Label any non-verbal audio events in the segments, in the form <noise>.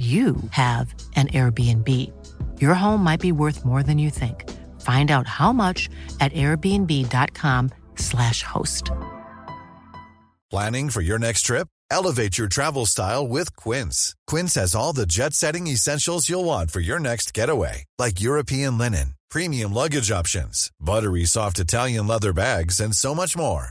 you have an Airbnb. Your home might be worth more than you think. Find out how much at airbnb.com/slash host. Planning for your next trip? Elevate your travel style with Quince. Quince has all the jet setting essentials you'll want for your next getaway, like European linen, premium luggage options, buttery soft Italian leather bags, and so much more.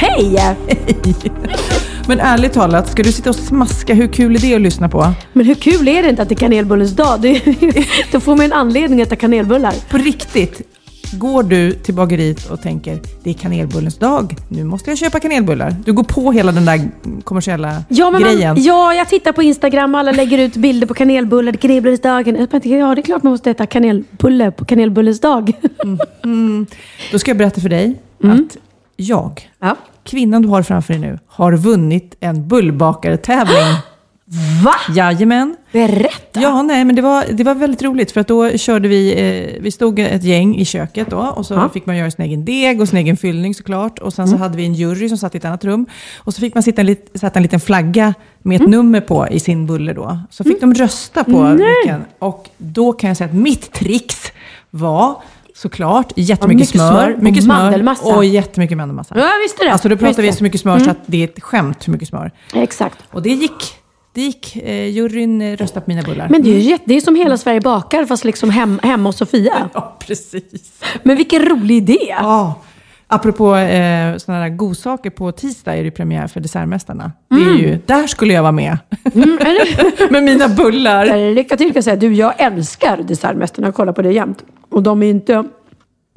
Hej! <laughs> Men ärligt talat, ska du sitta och smaska? Hur kul är det att lyssna på? Men hur kul är det inte att det är kanelbullens dag? Det är, <laughs> då får man en anledning att äta kanelbullar. På riktigt, går du till bageriet och tänker det är kanelbullens dag, nu måste jag köpa kanelbullar. Du går på hela den där kommersiella Ja, men grejen. man, ja, jag tittar på Instagram och alla lägger ut bilder på kanelbullar. Kanelbullens dag. Jag tänker, ja, det är klart man måste äta kanelbulle på kanelbullens dag. Då ska jag berätta för dig Mm. att jag, Ja. kvinnan du har framför dig nu, har vunnit en bullbakartävling. <gasps> Va? Jajamän. Berätta! Ja, nej, men det var, det var väldigt roligt för att då körde vi, eh, vi stod ett gäng i köket då och så Ja. fick man göra sin egen deg och sin egen fyllning såklart. Och sen så hade vi en jury som satt i ett annat rum. Och så fick man sitta en, lit, sätta en liten flagga med ett nummer på i sin bulle då. Så fick de rösta på vilken. Och då kan jag säga att mitt trix var såklart jättemycket mycket smör, smör och mycket smör mandelmassa. och jättemycket mandelmassa. Ja, jag visste det. Alltså då pratar vi så mycket smör så att det är ett skämt hur mycket smör. Exakt. Och det gick. Det gick. Eh, juryn röstade på mina bullar. Men det är ju jätte, det är som Hela Sverige bakar fast liksom hem, hemma hos Sofia. <laughs> Ja, precis. Men vilken rolig idé! Ja. Apropå eh, sådana där godsaker, på tisdag är det premiär för Dessertmästarna. Det är ju, där skulle jag vara med. Mm, <laughs> med mina bullar. Lycka till kan jag säga. Du, jag älskar Dessertmästarna. Jag kollar på det jämt. Och de är inte...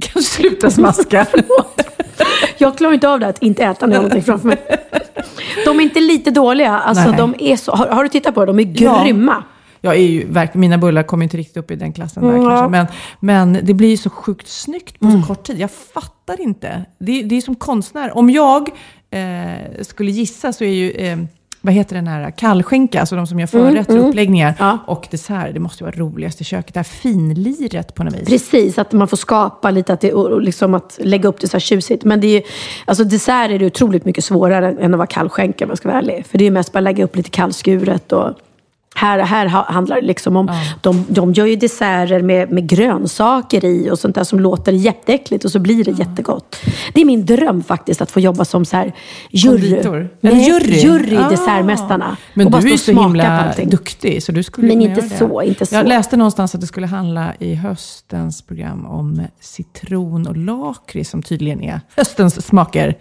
Kan sluta smaska? <laughs> Jag klarar inte av det att inte äta när jag har någonting framför mig. De är inte lite dåliga. Alltså, Nej. de är så, har, har du tittat på dem? De är Ja. Jag är ju, verk- mina bullar kommer inte riktigt upp i den klassen där Ja. kanske. Men, men det blir ju så sjukt snyggt på så kort tid. Jag fattar inte. Det, det är som konstnär. Om jag eh, skulle gissa så är ju, eh, vad heter den här, kallskänka, alltså de som gör förrätter och uppläggningar. Ja. Och dessert, det måste ju vara roligast i köket. Det här finliret på något vis. Precis, att man får skapa lite, att det, liksom att lägga upp det så här tjusigt. Men det är ju, alltså dessert är det otroligt mycket svårare än att vara kallskänka om jag ska vara ärlig. För det är ju mest bara lägga upp lite kallskuret och här, här ha- handlar det liksom om, de, de gör ju desserter med, med grönsaker i och sånt där som låter jätteäckligt och så blir det jättegott. Det är min dröm faktiskt att få jobba som så här jury. Nej, jury? jury i Ah. Dessertmästarna. Men och bara du är ju så himla duktig, så du skulle Men inte göra det. så, inte så. Jag läste någonstans att det skulle handla i höstens program om citron och lakrits, som tydligen är höstens smaker.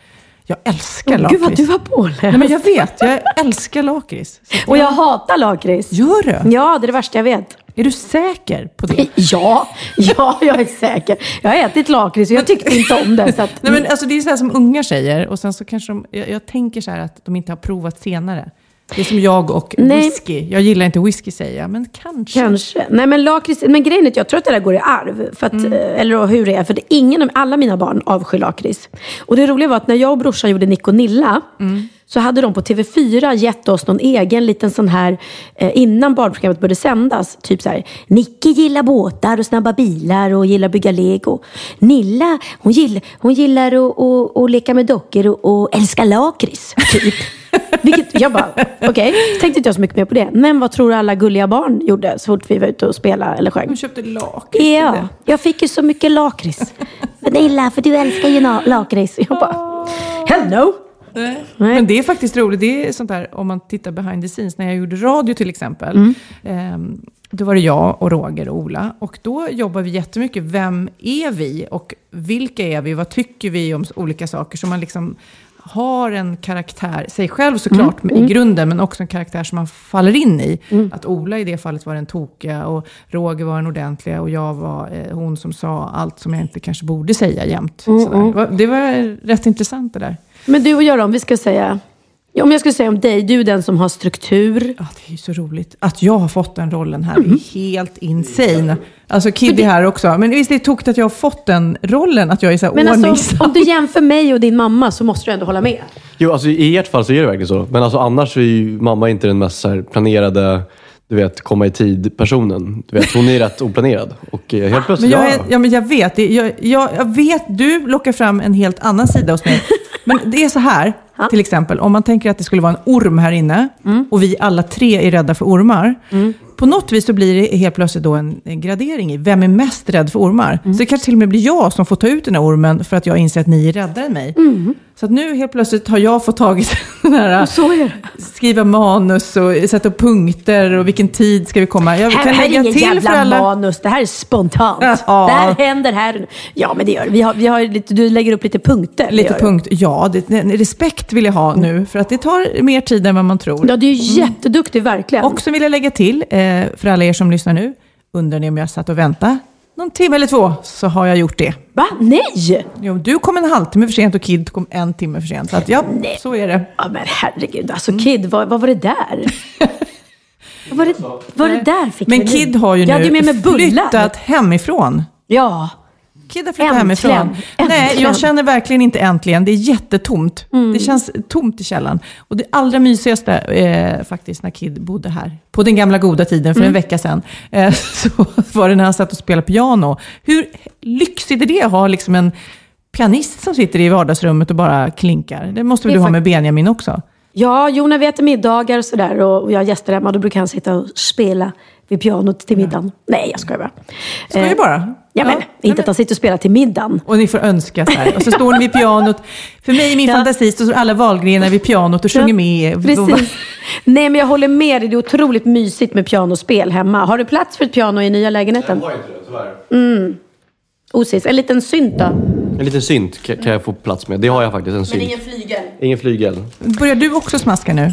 Jag älskar Åh, lakrits. Gud vad du var påläst. Nej, men jag vet, jag älskar lakrits. Och jag hatar lakrits. Gör du? Ja, det är det värsta jag vet. Är du säker på det? <laughs> Ja, ja, jag är säker. Jag har ätit lakrits och jag tyckte inte om det. Så att, Nej, men alltså, det är så här som unga säger, och sen så kanske de, jag, jag tänker så här att de inte har provat senare. Det är som jag och Nej. whisky. Jag gillar inte whisky säger jag, men kanske. Kanske. Nej men lakrits, men grejen är att jag tror att det där går i arv. För att, Mm. eh, Eller hur det är. För det är ingen, av- alla mina barn avskyr lakrits. Och det roliga var att när jag och brorsan gjorde Nick och Nilla. Mm. Så hade de på TV4 gett oss någon egen liten sån här, eh, innan barnprogrammet började sändas. Typ så här, Nicky gillar båtar och snabba bilar och gillar bygga lego. Nilla, hon gillar, hon gillar att leka med dockor och, och älskar lakrits. Typ. <laughs> Vilket, jag bara, okej, tänkte inte jag så mycket mer på det. Men vad tror du alla gulliga barn gjorde så fort vi var ute och spelade eller sjöng? De köpte lakrits Ja, jag fick ju så mycket lakrits. Vanilla, för du älskar ju lakrits. Jag bara, hello! Nej. Nej. Men det är faktiskt roligt. Det är sånt där, om man tittar behind the scenes, när jag gjorde radio till exempel. Mm. ehm, då var det jag och Roger och Ola. Och då jobbar vi jättemycket, vem är vi? Och vilka är vi? Vad tycker vi om olika saker? Så man liksom har en karaktär, sig själv såklart Mm, i grunden, men också en karaktär som man faller in i. Att Ola i det fallet var den tokiga och Roger var den ordentliga och jag var eh, hon som sa allt som jag inte kanske borde säga jämt. Mm, Sådär. Det var- Det var rätt intressant det där. Men du och jag om vi ska säga... Ja, Om jag skulle säga om dig, du är den som har struktur. Ja, det är ju så roligt. Att jag har fått den rollen här Mm. är helt insane. Alltså Kid är här också. Men visst är det tokigt att jag har fått den rollen, att jag är så här Men alltså, om du jämför mig och din mamma så måste du ändå hålla med. Jo, alltså i ert fall så är det verkligen så. Men alltså annars är ju mamma inte den mest så här, planerade, du vet, komma i tid-personen. Du vet, hon är rätt oplanerad. Och eh, helt Men plötsligt, jag, ja. ja, men jag vet, det- jag, jag, jag vet, du lockar fram en helt annan sida hos mig. Men det är så här, till exempel, om man tänker att det skulle vara en orm här inne Mm. och vi alla tre är rädda för ormar. På något vis så blir det helt plötsligt då en, en gradering i vem är mest rädd för ormar. Mm. Så det kanske till och med blir jag som får ta ut den här ormen för att jag inser att ni är räddare än mig. Mm. Så att nu helt plötsligt har jag fått tagit <laughs> den här, är skriva manus och sätta upp punkter och vilken tid ska vi komma. Jag Här, kan här är lägga ingen till jävla för alla. manus, det här är spontant. Ja. Det här händer här. Ja, men det gör vi har, vi har lite, Du lägger upp lite punkter. Lite punkt, ja. Det, respekt vill jag ha nu, för att det tar mer tid än vad man tror. Ja, du är ju jätteduktig, verkligen. Och så vill jag lägga till, eh, för alla er som lyssnar nu, undrar ni om jag satt och väntade någon timme eller två, så har jag gjort det. Va? Nej! Jo, du kom en halvtimme för sent och Kid kom en timme för sent. Så att, ja, Nej. så är det. Ja, men herregud. Alltså Kid, vad, vad var det där? <laughs> vad var det, var det där fick Men? Kid har ju nu flyttat hemifrån. Ja. Har flyttat Äntligen. hemifrån. Nej, Äntligen. jag känner verkligen inte äntligen. Det är jättetomt. Mm. Det känns tomt i källaren. Och det allra mysigaste eh, faktiskt när Kid bodde här, på den gamla goda tiden för Mm. en vecka sedan, eh, <laughs> så var det när han satt och spelade piano. Hur lyxigt är det att ha liksom en pianist som sitter i vardagsrummet och bara klinkar? Det måste väl Det du ha med Benjamin också? Ja, jo, när vi äter middagar och sådär och jag har gäster hemma, då brukar han sitta och spela vid pianot till middagen. Nej, jag skojar bara. Ska Eh, bara? Ja, men inte att han sitter och spelar till middagen. Och ni får önska så här. Och så står ni vid pianot. För mig i min Ja. fantasi så står alla Wahlgrenar vid pianot och sjunger med. Precis. Nej, men jag håller med dig. Det är otroligt mysigt med pianospel hemma. Har du plats för ett piano i nya lägenheten? har inte det, tyvärr. Osis. En liten synt då? En liten synt kan kan jag få plats med. Det har jag faktiskt, en synt. flygel. Ingen flygel. Börjar du också smaska nu?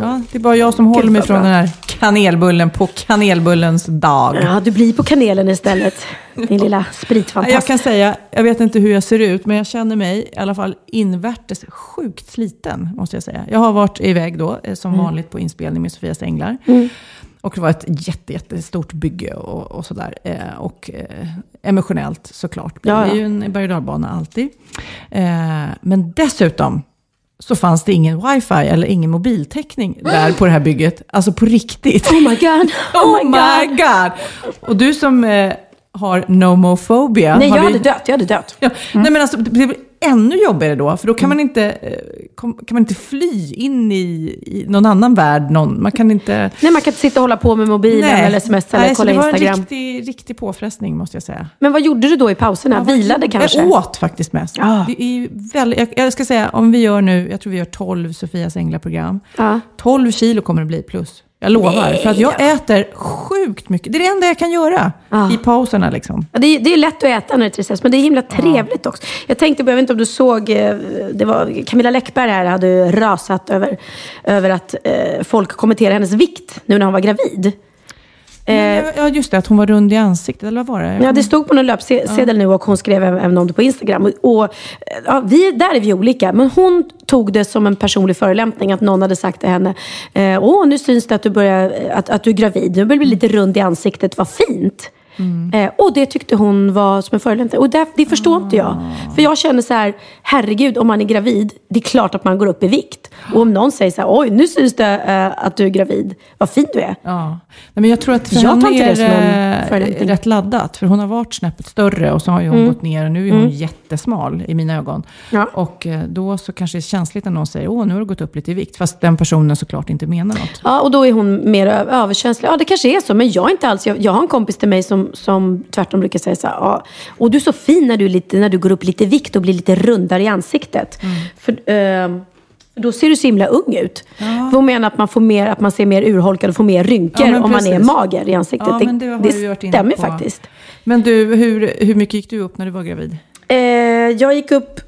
Ja, det är bara jag som håller mig från den här kanelbullen på kanelbullens dag. Ja, du blir på kanelen istället. Din lilla Jag spritfantast. kan säga, jag vet inte hur jag ser ut, men jag känner mig i alla fall invärtes sjukt sliten, måste jag säga. Jag har varit iväg då, eh, som vanligt på inspelning med Sofias Änglar. Och det var ett jätte, jättestort bygge och, och sådär. Eh, och eh, emotionellt såklart. Det är ju en berg och alltid. Eh, men dessutom så fanns det ingen wifi eller ingen mobiltäckning där på det här bygget. Alltså på riktigt. Oh my god. <laughs> Oh my god! Och du som eh, har nomofobia. Nej, jag vi- hade dött. Jag hade dött. Ja, Nej men alltså, det ännu jobbigare då, för då kan man inte, eh, kan man inte fly in i, i någon annan värld. Någon, man kan inte... Nej, man kan inte sitta och hålla på med mobilen eller sms eller Nej, så kolla det var Instagram. en riktig, riktig påfrestning måste jag säga. Men vad gjorde du då i pauserna? Vilade kanske? Jag åt faktiskt mest. Ja. Det är väldigt, jag, jag ska säga, om vi gör nu, jag tror vi gör 12 Sofias Änglar-program. Ja. 12 kilo kommer det bli plus. Jag lovar. för att jag äter sjukt mycket. Det är det enda jag kan göra Ja. i pauserna. Liksom. Ja, det, är, det är lätt att äta när det är tristess, men det är himla trevligt också. Jag tänkte, jag vet inte om du såg, eh, det var Camilla Läckberg här hade rasat över, över att eh, folk kommenterar hennes vikt nu när hon var gravid. Eh, Ja, just det. Att hon var rund i ansiktet, eller vad var det? Ja, det stod på någon löpsedel nu och hon skrev även även om det på Instagram. Och, och, ja, vi, där är vi olika. Men hon tog det som en personlig förolämpning att någon hade sagt till henne eh, Åh, nu syns det att du, börjar, att, att du är gravid. Du börjar bli lite rund i ansiktet. Vad fint. Eh, och det tyckte hon var som en förolämpning. Och det, det förstår inte jag. För jag känner så här, herregud, om man är gravid, det är klart att man går upp i vikt. Och om någon säger så här, oj, nu syns det eh, att du är gravid. Vad fin du är. Ja. Nej, men jag tror att för Jag henne inte är det som förolämpning. rätt laddat. För hon har varit snäppet större och så har ju hon gått ner och nu är hon jättesmal i mina ögon. Ja. Och eh, då så kanske det är känsligt när någon säger åh nu har du gått upp lite i vikt. Fast den personen såklart inte menar något. Ja, och då är hon mer överkänslig. Ja, det kanske är så, men jag är inte alls. Jag, jag har en kompis till mig som, som tvärtom brukar säga så här, ja, och du är så fin när du, lite, när du går upp lite vikt och blir lite rundare i ansiktet. För, eh, Då ser du så himla ung ut. För hon menar att man, får mer, att man ser mer urholkad och får mer rynkor Ja, om man är mager i ansiktet. Ja, men det varit inne stämmer på. faktiskt. Men du, hur, hur mycket gick du upp när du var gravid? Eh, jag gick upp...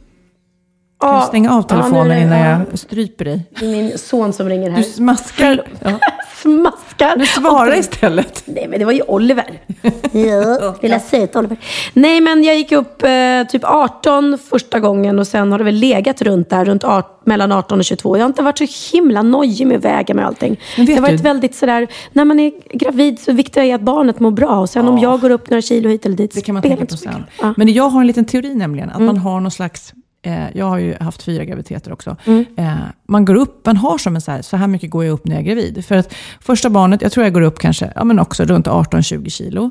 Kan du stänga av telefonen ja, det- innan ja, jag stryper dig? Det är min son som ringer här. Du smaskar. Ja. <laughs> Smaskar. Men svara Och- istället. Nej, men det var ju Oliver. <laughs> ja, lilla söta Oliver. Nej, men jag gick upp eh, typ 18 första gången och sen har det väl legat runt där, runt art, mellan 18 och 22. Jag har inte varit så himla nojig med väga med allting. Det har varit du- väldigt sådär, när man är gravid så viktigt är att barnet mår bra. Och sen om jag går upp några kilo hit eller dit Det kan man tänka på sen. Ja. Men jag har en liten teori nämligen, att man har någon slags eh, jag har ju haft fyra graviditeter också. Eh, man går upp, man har som en så här, så här mycket går jag upp när jag är gravid. För att första barnet, jag tror jag går upp kanske, ja men också runt 18-20 kilo.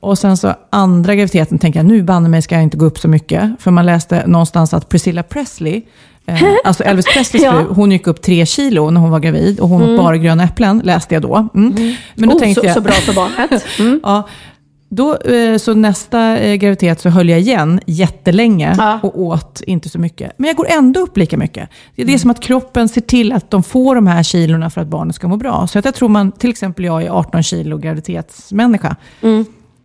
Och sen så andra graviditeten tänker jag, nu banne mig ska jag inte gå upp så mycket. För man läste någonstans att Priscilla Presley, eh, <laughs> alltså Elvis Presleys Ja. fru, hon gick upp tre kilo när hon var gravid. Och hon åt bara gröna äpplen, läste jag då. Mm. Men då oh, tänkte så, jag, så bra för barnet. <laughs> Mm. Ja, då, eh, så nästa eh, graviditet så höll jag igen jättelänge Ja. och åt inte så mycket. Men jag går ändå upp lika mycket. Det är det som att kroppen ser till att de får de här kilorna för att barnet ska må bra. Så att jag tror man, till exempel jag är 18 kilo graviditetsmänniska.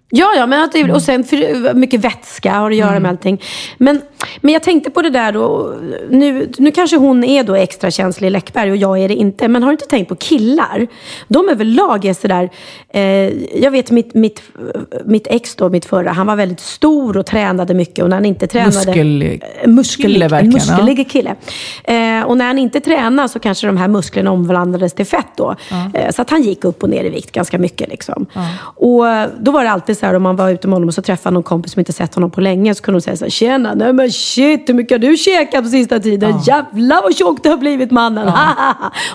Ja, ja, men att och sen för, mycket vätska har att göra Mm. med allting. Men, men jag tänkte på det där då, nu, nu kanske hon är då extra känslig Läckberg och jag är det inte. Men har du inte tänkt på killar? De överlag är sådär, eh, jag vet mitt, mitt, mitt ex då, mitt förra, han var väldigt stor och tränade mycket. Och när han inte tränade... Muskel- Eh, muskelig, kille verkligen, muskelig kille. Eh, och när han inte tränade så kanske de här musklerna omvandlades till fett då. Eh, så att han gick upp och ner i vikt ganska mycket. Liksom. Och eh, då var det alltid så här om man var ute med honom och så träffade någon kompis som inte sett honom på länge. Så kunde de säga så här, tjena, nej men shit, hur mycket har du käkat på sista tiden? Jävlar vad tjock du har blivit mannen.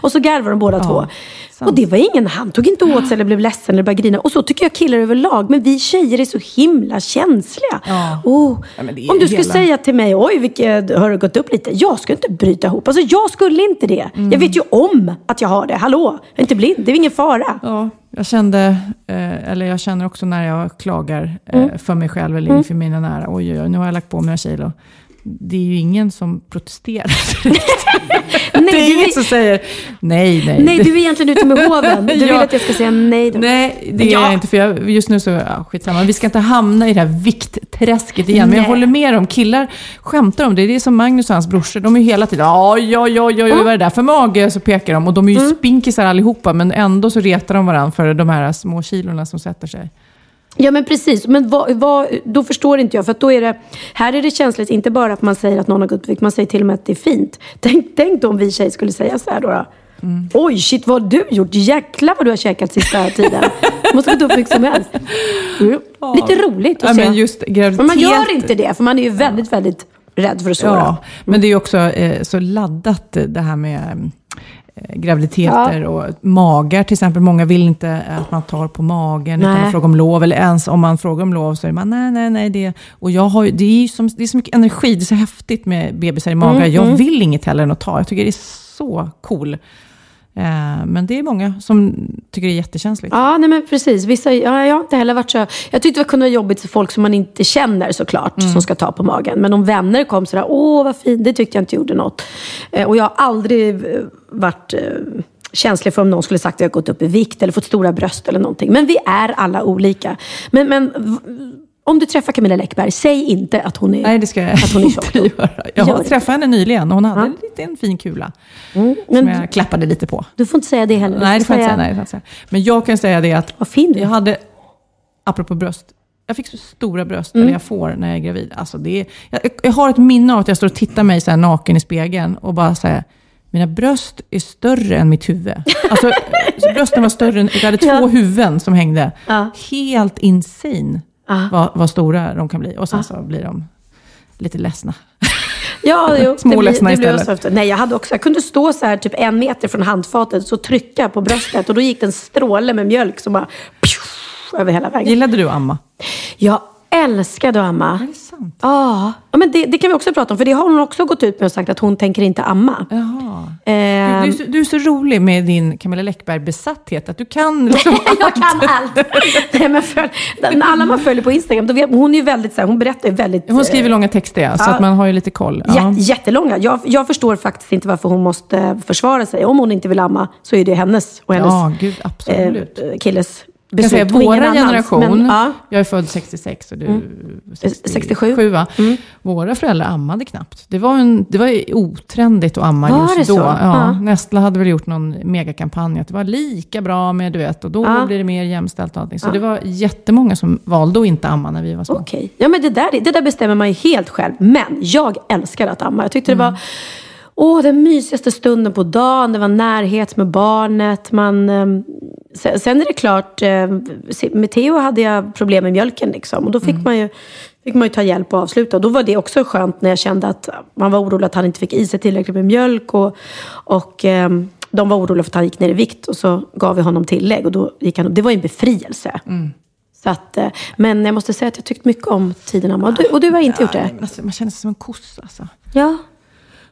och så garvade de båda två. sant. Och det var ingen, han tog inte åt sig eller blev ledsen eller började grina. Och så tycker jag killar överlag. Men vi tjejer är så himla känsliga. Ja. Oh. Ja, men Om du skulle hela- säga till mig, oj, vilket, har du gått upp lite? Jag skulle inte bryta ihop. Alltså jag skulle inte det. Mm. Jag vet ju om att jag har det. Hallå, jag är inte blind. Det är ingen fara. Ja, jag kände, eh, eller jag känner också när jag klagar eh, Mm. för mig själv eller inför mina nära. Oj, oj, oj, nu har jag lagt på mig några kilo. Det är ju ingen som protesterar. <laughs> Nej, det är ingen är, som säger nej, nej. nej, du är egentligen ute med hoven. Du <laughs> vill Ja. att jag ska säga nej då. Nej, det är Ja. jag inte. För jag, just nu så, ja, skitsamma. Vi ska inte hamna i det här viktträsket igen. Men jag Nej. håller med om, killar skämtar om det. Det är som Magnus och hans brorsor. De är ju hela tiden, ja, ja, ja, ja, ja, vad är det där för mage? Så pekar de. Och de är ju Mm. spinkisar allihopa. Men ändå så retar de varandra för de här små kilorna som sätter sig. Ja men precis, men vad, vad, då förstår inte jag. För att då är det, här är det känsligt, inte bara att man säger att någon har gått upp man säger till och med att det är fint. Tänk, tänk då om vi tjejer skulle säga så här då. då. Mm. Oj, shit vad har du gjort? Jäklar vad du har käkat sista tiden. Måste gått upp mycket som helst. Mm. Lite roligt att Ja, men just graviditet. Men man gör inte det, för man är ju väldigt, väldigt rädd för att såra. Ja, men det är ju också eh, så laddat eh, det här med eh, graviditeter och magar till exempel. Många vill inte att man tar på magen utan Nej. att fråga om lov. Eller ens om man frågar om lov så är man nej, nej, nej. Det. Och jag har, det, är som, det är så mycket energi, det är så häftigt med bebisar i magar. Mm, jag vill inget heller än att ta. Jag tycker det är så cool. Eh, men det är många som tycker det är jättekänsligt. Ja, nej men precis. Vissa, ja, jag har inte heller varit så... Jag tyckte det kunde vara jobbigt för folk som man inte känner såklart, som ska ta på magen. Men om vänner kom sådär, åh vad fint, det tyckte jag inte gjorde något. Eh, och jag har aldrig eh, varit känslig för om någon skulle sagt att jag har gått upp i vikt eller fått stora bröst eller någonting. Men vi är alla olika. Men, men om du träffar Camilla Läckberg, säg inte att hon är, Nej, det ska jag att hon är <laughs> inte göra. Jag Gör träffat henne nyligen och hon hade Ja. en liten fin kula. Mm, Som men jag klappade lite på. du får inte säga det heller. Nej, det får jag inte säga-. Nej, det säga. Men jag kan säga det att Vad fin du jag hade, apropå bröst, jag fick så stora bröst, Mm. eller jag får när jag är gravid. Alltså det är, jag, jag har ett minne av att jag står och tittar mig så här naken i spegeln och bara säger mina bröst är större än mitt huvud. Alltså, så <laughs> brösten var större än, jag hade två Ja. huvuden som hängde. Ja. Helt insane Ja. vad, vad stora de kan bli. Och sen så blir de lite ledsna. <laughs> Ja, jo, <laughs> Små det blir, ledsna det blir istället. jag så ofta. Nej, jag hade också, jag kunde stå så här typ en meter från handfatet så trycka på bröstet och då gick det en stråle med mjölk som bara pju, över hela vägen. Gillade du att amma? Ja, älskade att amma. Är det sant? Ja, ja men det, det kan vi också prata om. För det har hon också gått ut med och sagt att hon tänker inte amma. Jaha. Eh, Du, du, är så, du är så rolig med din Camilla Läckberg-besatthet, att du kan <laughs> liksom jag kan allt. Nej, men för, alla man följer på Instagram, då vet, hon är ju väldigt så här, hon berättar ju väldigt... Hon skriver långa texter, ja, så att man har ju lite koll. Ja. Jä- jättelånga. Jag, jag förstår faktiskt inte varför hon måste försvara sig. Om hon inte vill amma så är det hennes och hennes Ja, gud, absolut. eh, killes Jag säga, beslut och ingen våra generation, Men, ja, jag är född 66 och du 67. 67. Va? Våra föräldrar ammade knappt. Det var, en, det var otrendigt att amma Var just då. Ja, Ja. Nestle hade väl gjort någon megakampanj att det var lika bra med, du vet, och då Ja. blir det mer jämställt och allting. Så det var jättemånga som valde att inte amma när vi var små. Okej. Ja, men det där, det där bestämmer man ju helt själv. Men jag älskar att amma. Jag tyckte det var åh, den mysigaste stunden på dagen. Det var närhet med barnet. Man, ehm, sen, är det klart, eh, med Theo hade jag problem med mjölken. Liksom, och då fick, man ju, fick man ju ta hjälp och avsluta. Och då var det också skönt när jag kände att man var orolig att han inte fick i sig tillräckligt med mjölk. Och, och ehm, de var oroliga för att han gick ner i vikt. Och så gav vi honom tillägg. Och då gick han, det var ju en befrielse. Så att, eh, men jag måste säga att jag tyckt mycket om tiden amma. Och du, och du har inte gjort Nej, det? alltså, man känner sig som en kossa. Alltså. Ja.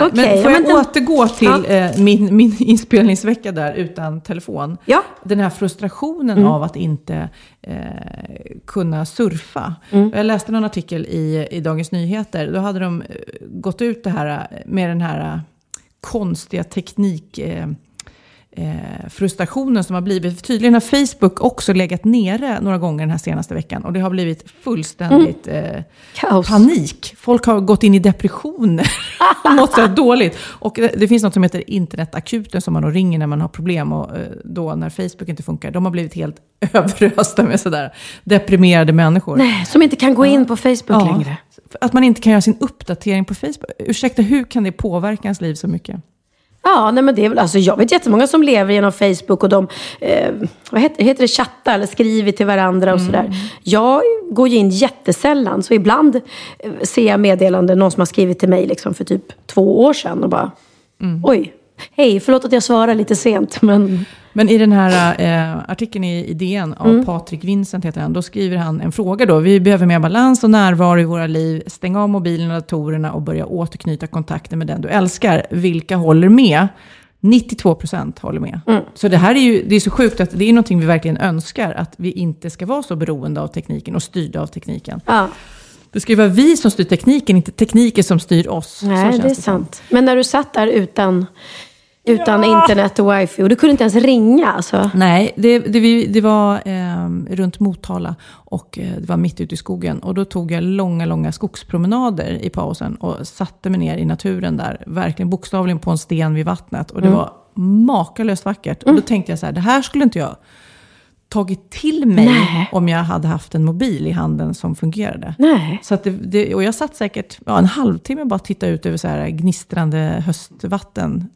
Okej, men får ja, jag men den- återgå till eh, min, min <laughs> inspelningsvecka där utan telefon? Ja. Den här frustrationen av att inte eh, kunna surfa. Jag läste någon artikel i, i Dagens Nyheter. Då hade de eh, gått ut det här eh, med den här konstiga teknik... Eh, eh, frustrationen som har blivit. För tydligen har Facebook också legat nere några gånger den här senaste veckan. Och det har blivit fullständigt eh, Kaos. panik. Folk har gått in i depressioner <laughs> och mått så dåligt. Och det, det finns något som heter internetakuten som man då ringer när man har problem och eh, då när Facebook inte funkar. De har blivit helt <laughs> överösta med sådär deprimerade människor. Nej, som inte kan gå in på Facebook längre. Att man inte kan göra sin uppdatering på Facebook. Ursäkta, hur kan det påverka ens liv så mycket? Ja, nej men det är väl, alltså jag vet jättemånga som lever genom Facebook och de, eh, vad heter, heter det, chattar eller skriver till varandra och sådär. Jag går ju in jättesällan, så ibland eh, ser jag meddelanden, någon som har skrivit till mig liksom för typ två år sedan och bara, oj, hej, förlåt att jag svarar lite sent, men Men i den här eh, artikeln i, DN av Patrik Vincent heter han, då skriver han en fråga då. Vi behöver mer balans och närvaro i våra liv. Stäng av mobilen och datorerna och börja återknyta kontakten med den du älskar. Vilka håller med? 92 procent håller med. Så det här är ju det är så sjukt att det är någonting vi verkligen önskar. Att vi inte ska vara så beroende av tekniken och styrda av tekniken. ja, Det ska ju vara vi som styr tekniken, inte tekniken som styr oss. Nej det är sant. Men när du satt där utan, utan internet och wifi och du kunde inte ens ringa alltså. Nej, det, det, det var eh, runt Motala och eh, det var mitt ute i skogen. Och då tog jag långa, långa skogspromenader i pausen och satte mig ner i naturen där. Verkligen bokstavligen på en sten vid vattnet. Och det var makalöst vackert. Och då tänkte jag så här, det här skulle inte jag tagit till mig Nej. om jag hade haft en mobil i handen som fungerade. Nej. Så att det, det, och jag satt säkert ja, en halvtimme bara och tittade ut över så här gnistrande höstvatten.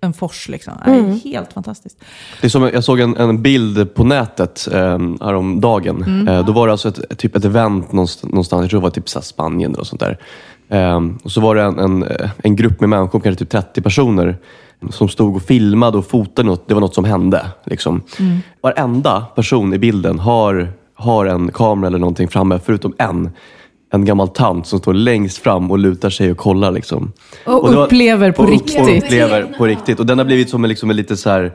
En fors liksom. Nej, Helt fantastiskt. Det är som, jag såg en, en bild på nätet eh, häromdagen. Eh, då var det alltså ett, typ ett event någonstans, jag tror det var typ så Spanien och sånt där. Eh, och så var det en, en, en grupp med människor, kanske typ 30 personer, som stod och filmade och fotade något. Det var något som hände. Liksom. Varenda person i bilden har, har en kamera eller någonting framme, förutom en. En gammal tant som står längst fram och lutar sig och kollar. Liksom. Och var- upplever på och, riktigt. Och upplever på riktigt. Och den har blivit som en, liksom en lite så här,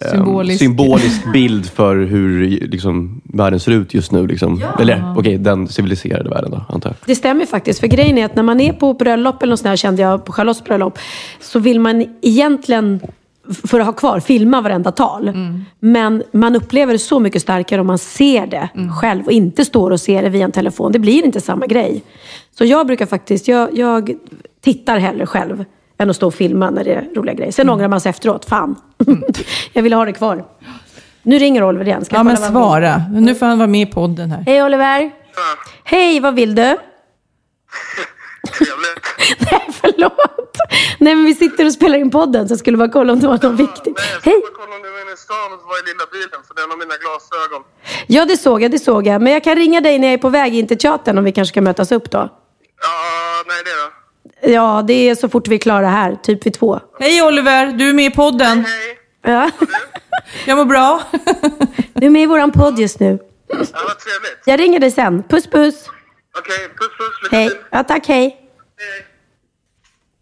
Symbolisk. symbolisk bild för hur liksom, världen ser ut just nu. Liksom. Eller okej, den civiliserade världen då, antar jag. Det stämmer faktiskt. För grejen är att när man är på bröllop eller något sånt här, kände jag på Charlottes bröllop, så vill man egentligen, för att ha kvar, filma varenda tal. Men man upplever det så mycket starkare om man ser det själv och inte står och ser det via en telefon. Det blir inte samma grej. Så jag brukar faktiskt, jag, jag tittar hellre själv än att stå och filma när det är roliga grejer. Sen ångrar man sig efteråt. Fan, <laughs> jag ville ha det kvar. Nu ringer Oliver igen. Ska Ja, men svara. Nu får han vara med i podden här. Hej Oliver! Hej, vad vill du? Trevligt. <laughs> Nej, förlåt. Nej, men vi sitter och spelar in podden så jag skulle bara kolla om det var något viktigt. Nej, jag Hej! skulle bara kolla om du var inne i stan och så var i lilla bilen för det är en av mina glasögon. Ja, det såg jag, det såg jag. Men jag kan ringa dig när jag är på väg in till teatern om vi kanske ska mötas upp då. Ja, nej det då. Ja, det är så fort vi är klara här, typ vid två. Hej Oliver, du är med i podden. Hej. Ja. Jag mår bra. Du är med i våran podd just nu. Ja, vad trevligt. Jag ringer dig sen. Puss, puss. Okej, puss puss. Lycka Hej. Ja, tack, hej. Hej.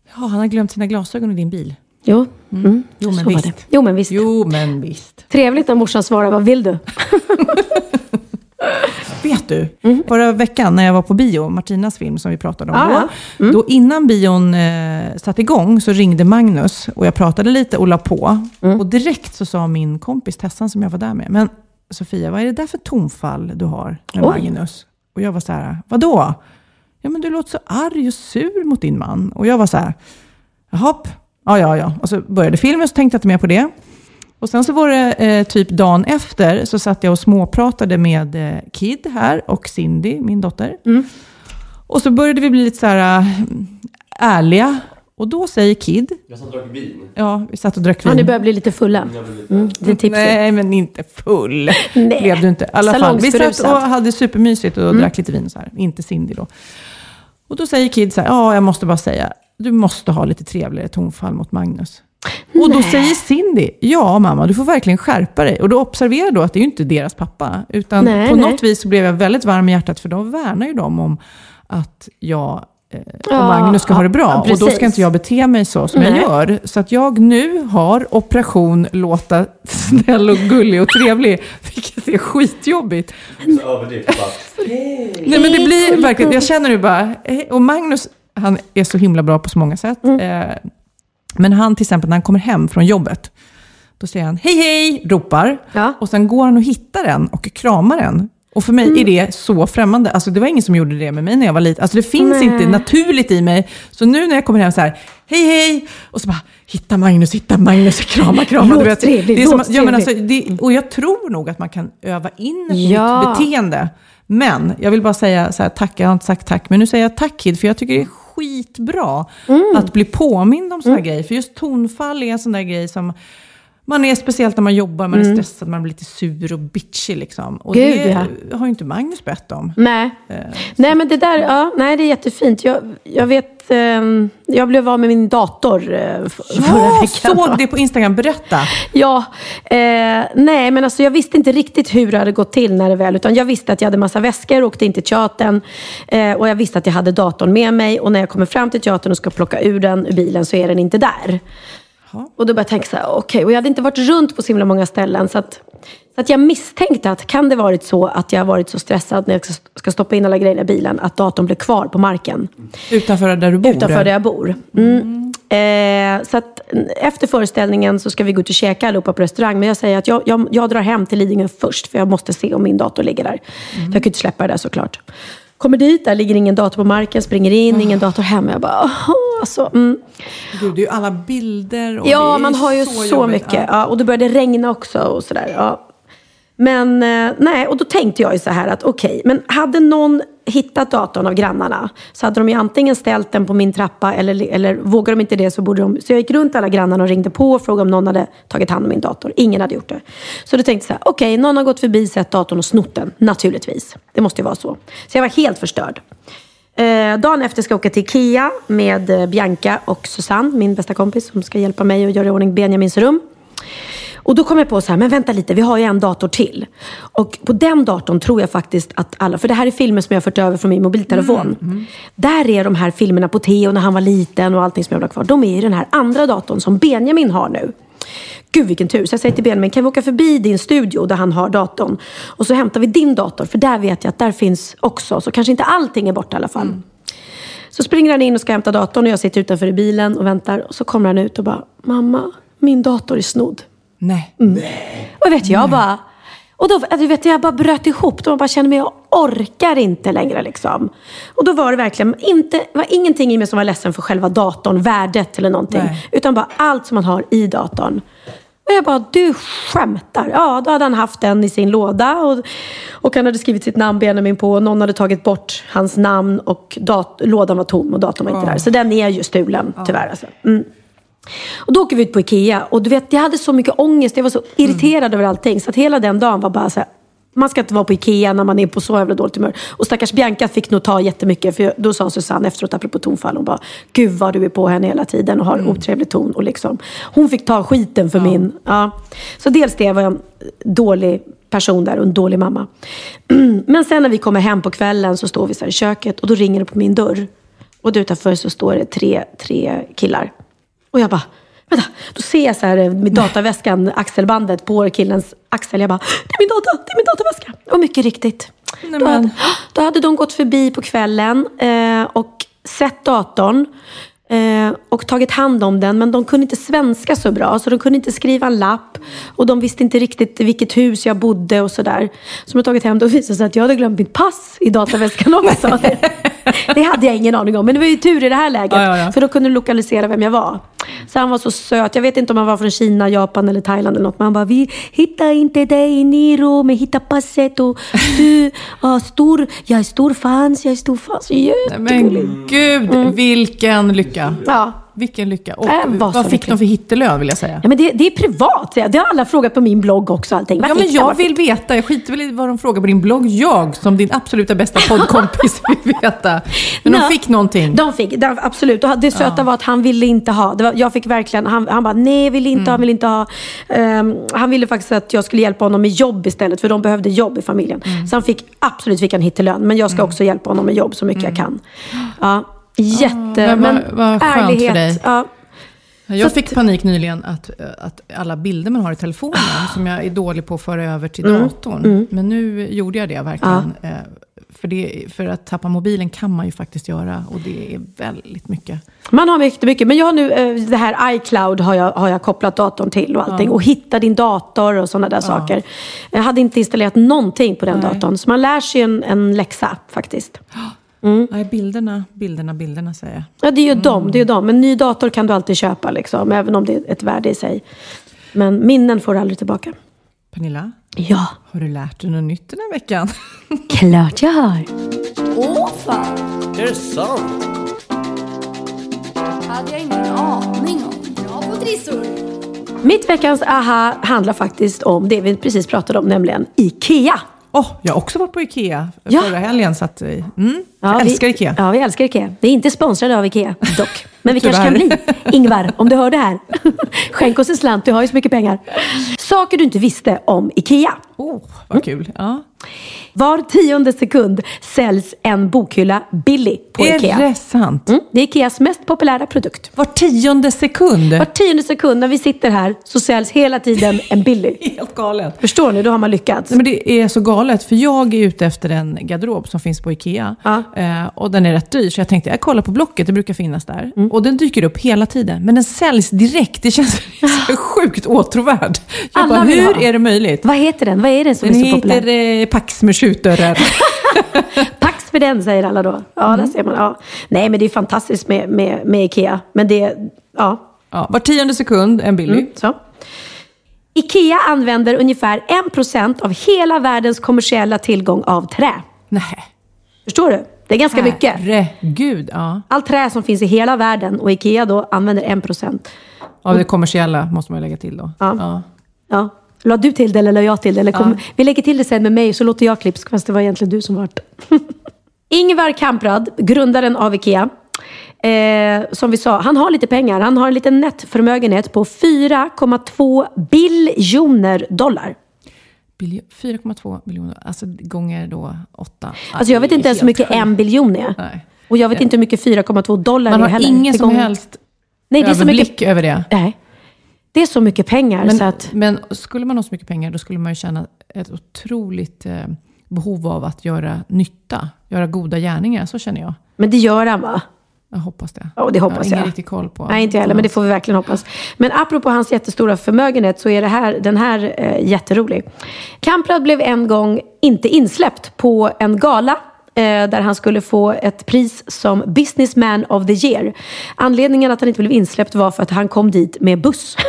Ja, han har glömt sina glasögon i din bil. Jo, mm. Jo, men så var visst. det. Jo, men visst. Jo, men visst. Trevligt när morsan svarar, vad vill du? <laughs> Vet du, förra veckan när jag var på bio, Martinas film som vi pratade om. Ja, då. ja. Då innan bion eh, satte igång så ringde Magnus och jag pratade lite och la på. Mm. Och direkt så sa min kompis Tessan som jag var där med, men Sofia, vad är det där för tonfall du har med Oj. Magnus? Och jag var så här, vadå? ja men du låter så arg och sur mot din man. Och jag var så här, jaha, ja ja ja. Och så började filmen så tänkte jag inte mer på det. Och sen så var det eh, typ dagen efter så satt jag och småpratade med eh, Kid här och Cindy, min dotter. Och så började vi bli lite så här äh, ärliga. Och då säger Kid, Jag satt och drack vin. ja vi satt och drack Ja, vin. ni börjar bli lite fulla. Mm, det är tipset. Nej, men inte full. <laughs> Nej. Blev du inte. I alla fall. Vi satt och hade supermysigt och drack lite vin så här. Inte Cindy då. Och då säger Kid så här, ja, jag måste bara säga, du måste ha lite trevligare tonfall mot Magnus. Och då säger Cindy, ja mamma, du får verkligen skärpa dig. Och då observerar jag då att det är ju inte deras pappa. Utan Nej, på nej. något vis så blev jag väldigt varm i hjärtat, för då värnar ju de om att jag eh, och Ja, Magnus ska ha det bra. ja, och då ska inte jag bete mig så som jag Nej. gör. Så att jag nu har operation låta snäll och gullig och trevlig, <laughs> vilket är skitjobbigt. Så överdrivet bara. Nej, men det blir verkligen, jag känner nu bara, eh, och Magnus, han är så himla bra på så många sätt. Mm. Eh, Men han till exempel, när han kommer hem från jobbet, då säger han hej hej, ropar. Ja. Och sen går han och hittar den och kramar den. Och för mig är det så främmande. Alltså det var ingen som gjorde det med mig när jag var liten. Alltså det finns Nej. inte naturligt i mig. Så nu när jag kommer hem så här, hej hej, och så bara, hitta Magnus, hitta Magnus, krama, krama. Låt du vet. trevlig, det är som, ja, men alltså, det, Och jag tror nog att man kan öva in ett Ja. nytt beteende. Men jag vill bara säga så här, tack, jag har inte sagt tack, men nu säger jag tack Kid, för jag tycker det är skitbra Mm. att bli påmind om sådana här grejer. För just tonfall är en sån där grej som man är speciellt när man jobbar, man är stressad, man blir lite sur och bitchig liksom. Och Mm. Gud, det har ju inte Magnus bett om. Nej. nej, men det där, ja, nej, det är jättefint. Jag, jag vet, jag blev av med min dator eh, förra Jag veckan. såg det på Instagram, berätta. Ja, eh, nej men alltså jag visste inte riktigt hur det hade gått till när det väl, utan jag visste att jag hade massa väskor, åkte in till teatern eh, och jag visste att jag hade datorn med mig och när jag kommer fram till teatern och ska plocka ur den ur bilen så är den inte där. Och då började jag tänka så här, okej, och jag hade inte varit runt på så himla många ställen så att, så att jag misstänkte att kan det varit så att jag varit så stressad när jag ska- stoppa in alla grejer i bilen att datorn blev kvar på marken Utanför där du bor. utanför där jag bor. Mm. Eh, så att mm, efter föreställningen så ska vi gå ut och käka allihopa på restaurang. Men jag säger att jag, jag, jag drar hem till Lidingö först. För jag måste se om min dator ligger där. För jag kan ju inte släppa det där såklart. Kommer dit, där ligger ingen dator på marken. Springer in, ingen dator hemma. Jag bara, åh, alltså, mm. Gud, det är ju alla bilder. Och Ja, man har ju så så, mycket. Ja. Ja, och det började regna också och sådär. Ja. Men eh, nej, och då tänkte jag ju så här att okej, men hade någon hittat datorn av grannarna så hade de ju antingen ställt den på min trappa eller, eller vågar de inte det så borde de... Så jag gick runt alla grannarna och ringde på och frågade om någon hade tagit hand om min dator. Ingen hade gjort det. Så då tänkte jag så här, okej, någon har gått förbi, sett datorn och snott den. Naturligtvis. Det måste ju vara så. Så jag var helt förstörd. Eh, dagen efter ska jag åka till Ikea med eh, Bianca och Susanne, min bästa kompis, som ska hjälpa mig att göra i ordning Benjamins rum. Och då kom jag på så här, men vänta lite, vi har ju en dator till. Och på den datorn tror jag faktiskt att alla, för det här är filmer som jag har fört över från min mobiltelefon. Där är de här filmerna på Theo när han var liten och allting som jag vill ha kvar. De är i den här andra datorn som Benjamin har nu. Gud vilken tur. Så jag säger till Benjamin, kan vi åka förbi din studio där han har datorn? Och så hämtar vi din dator, för där vet jag att där finns också. Så kanske inte allting är borta i alla fall. Så springer han in och ska hämta datorn och jag sitter utanför i bilen och väntar. Och så kommer han ut och bara, mamma, min dator är snodd. Nej. Och vet jag bara... Och då alltså, vet jag, bara bröt ihop. Då man bara kände mig, jag orkar inte längre liksom. Och då var det verkligen inte, var ingenting i mig som var ledsen för själva datorn, värdet eller någonting. Nej. Utan bara allt som man har i datorn. Och jag bara, du skämtar. Ja, då hade han haft den i sin låda. Och, och han hade skrivit sitt namn Benjamin på. Och någon hade tagit bort hans namn och dat- lådan var tom och datorn var inte där. Så den är ju stulen, tyvärr. Alltså. Mm. Och då åker vi ut på Ikea och du vet, jag hade så mycket ångest. Jag var så irriterad över allting. Så att hela den dagen var bara så här, man ska inte vara på Ikea när man är på så jävla dåligt humör. Och stackars Bianca fick nog ta jättemycket. För då sa Susanne efteråt, apropå tonfall, hon bara, gud vad du är på henne hela tiden och har otrevlig ton. Och liksom, hon fick ta skiten för min... Ja. Så dels det var jag en dålig person där och en dålig mamma. <clears throat> Men sen när vi kommer hem på kvällen så står vi så här i köket och då ringer det på min dörr. Och där utanför så står det tre, tre killar. Och jag bara, vänta. Då ser jag så här eh, med dataväskan, axelbandet på killens axel. Jag bara, det är min data, det är min dataväska. Och mycket riktigt. Nej, Då hade, då hade de gått förbi på kvällen eh, och sett datorn. Eh, och tagit hand om den, men de kunde inte svenska så bra. Så de kunde inte skriva en lapp. Och de visste inte riktigt vilket hus jag bodde och sådär. Så de har tagit hem det och visade sig att jag hade glömt mitt pass i dataväskan <laughs> också. det hade jag ingen aning om. Men det var ju tur i det här läget. Ja, ja, ja. För då kunde de lokalisera vem jag var. Så han var så söt. Jag vet inte om han var från Kina, Japan eller Thailand eller något. Men han bara, vi hittar inte dig Niro, men hittar passet och du, ja, stor, jag är stor fans, jag är stor fans. Jättegullig. Men gud, vilken lycka. Ja. Vilken lycka. Och Äh, vad fick de för hittelön vill jag säga? Ja, men det, det är privat. Det har alla frågat på min blogg också. Allting. Vad Ja, men jag? fick- vill veta. Jag skiter väl i vad de frågar på din blogg. Jag, som din absoluta bästa poddkompis, <laughs> vill veta. Men de Ja, fick någonting. De fick, de, absolut. Och det söta var att han ville inte ha. Var, jag fick verkligen, han, han bara, nej vill inte Mm. ha, han vill inte ha. Ehm, han ville faktiskt att jag skulle hjälpa honom med jobb istället, för de behövde jobb i familjen. Mm. Så han fick, absolut fick han hittelön, men jag ska också hjälpa honom med jobb så mycket jag kan. Ja, jätte, Mm. men vad- skönt för dig. Ja, Jag fick panik nyligen att, att alla bilder man har i telefonen, som jag är dålig på att föra över till Mm. datorn. Men nu gjorde jag det verkligen. Eh, För, det, för att tappa mobilen kan man ju faktiskt göra och det är väldigt mycket. Man har mycket, mycket. Men jag har nu, eh, det här iCloud har jag, har jag kopplat datorn till och allting. Och hitta din dator och sådana där saker. Jag hade inte installerat någonting på den Nej. datorn. Så man lär sig en, en läxa faktiskt. Nej, bilderna, bilderna, bilderna säger jag. Ja, det är ju dem, det är dem. En ny dator kan du alltid köpa, liksom, även om det är ett värde i sig. Men minnen får du aldrig tillbaka. Pernilla, Ja, har du lärt dig något nytt den här veckan? <laughs> klart jag har. Åh fan, Är det sant? hade jag ingen aning om. Bra på trissor. Mitt veckans aha handlar faktiskt om det vi precis pratade om, nämligen IKEA. Åh, jag har också varit på Ikea Ja. förra helgen. Så att, eh, mm, Ja, jag vi- älskar Ikea. Ja, vi älskar Ikea. Vi är inte sponsrade av Ikea dock. <laughs> Men vi kanske kan bli. Ingvar, om du hör det här. <laughs> Skänk oss en slant, du har ju så mycket pengar. Saker du inte visste om Ikea. Oh, vad kul. Ja. Var tionde sekund säljs en bokhylla Billy på är Ikea. det sant? Mm, det är Ikeas mest populära produkt. Var tionde sekund? Var tionde sekund när vi sitter här så säljs hela tiden en Billy. <laughs> Helt galet. Förstår ni? Då har man lyckats. Nej, men det är så galet, för jag är ute efter en garderob som finns på Ikea. Ja. Eh, och den är rätt dyr, så jag tänkte jag kollar på Blocket, det brukar finnas där. Mm. Och den dyker upp hela tiden, men den säljs direkt. Det känns <laughs> sjukt åtråvärd. Jag Alla bara, hur ha. är det möjligt? Vad heter den? Vad är den som Den är så populär? heter eh, Pax med skjutdörrar. <laughs> <laughs> Pax för den, säger alla då. Ja, Mm. där ser man. Ja. Nej, men det är fantastiskt med, med, med Ikea. Men det, ja, ja, var tionde sekund, en Billy. Mm, så. Ikea använder ungefär 1% av hela världens kommersiella tillgång av trä. Nej. Förstår du? Det är ganska mycket. Herregud, ja. Allt trä som finns i hela världen och Ikea då använder 1%. Av det kommersiella måste man ju lägga till då. Ja. Ja. La du till det eller la jag till det? Eller kom, Vi lägger till det sen med mig så låter jag klipsk fast det var egentligen du som vart. <laughs> Ingvar Kamprad, grundaren av Ikea. Eh, som vi sa, han har lite pengar. Han har en liten nettförmögenhet på 4,2 biljoner dollar. Biljo- 4,2 miljoner, alltså gånger då 8. Alltså jag vet inte ens hur mycket en biljon är. Nej. Och jag vet inte hur mycket 4,2 dollar Man är har heller. ingen Det som gånger- helst Nej, det är så överblick mycket... över det. Nej. Det är så mycket pengar Men, så att... men skulle man ha så mycket pengar, då skulle man ju känna ett otroligt eh, behov av att göra nytta. Göra goda gärningar, så känner jag. Men det gör han va? Jag hoppas det. Ja, det hoppas jag. har jag. ingen riktig koll på. Nej, inte jag heller, men det får vi verkligen hoppas. Men apropå hans jättestora förmögenhet så är det här, den här eh, jätterolig. Kamprad blev en gång inte insläppt på en gala eh, där han skulle få ett pris som Businessman of the year. Anledningen att han inte blev insläppt var för att han kom dit med buss. <laughs>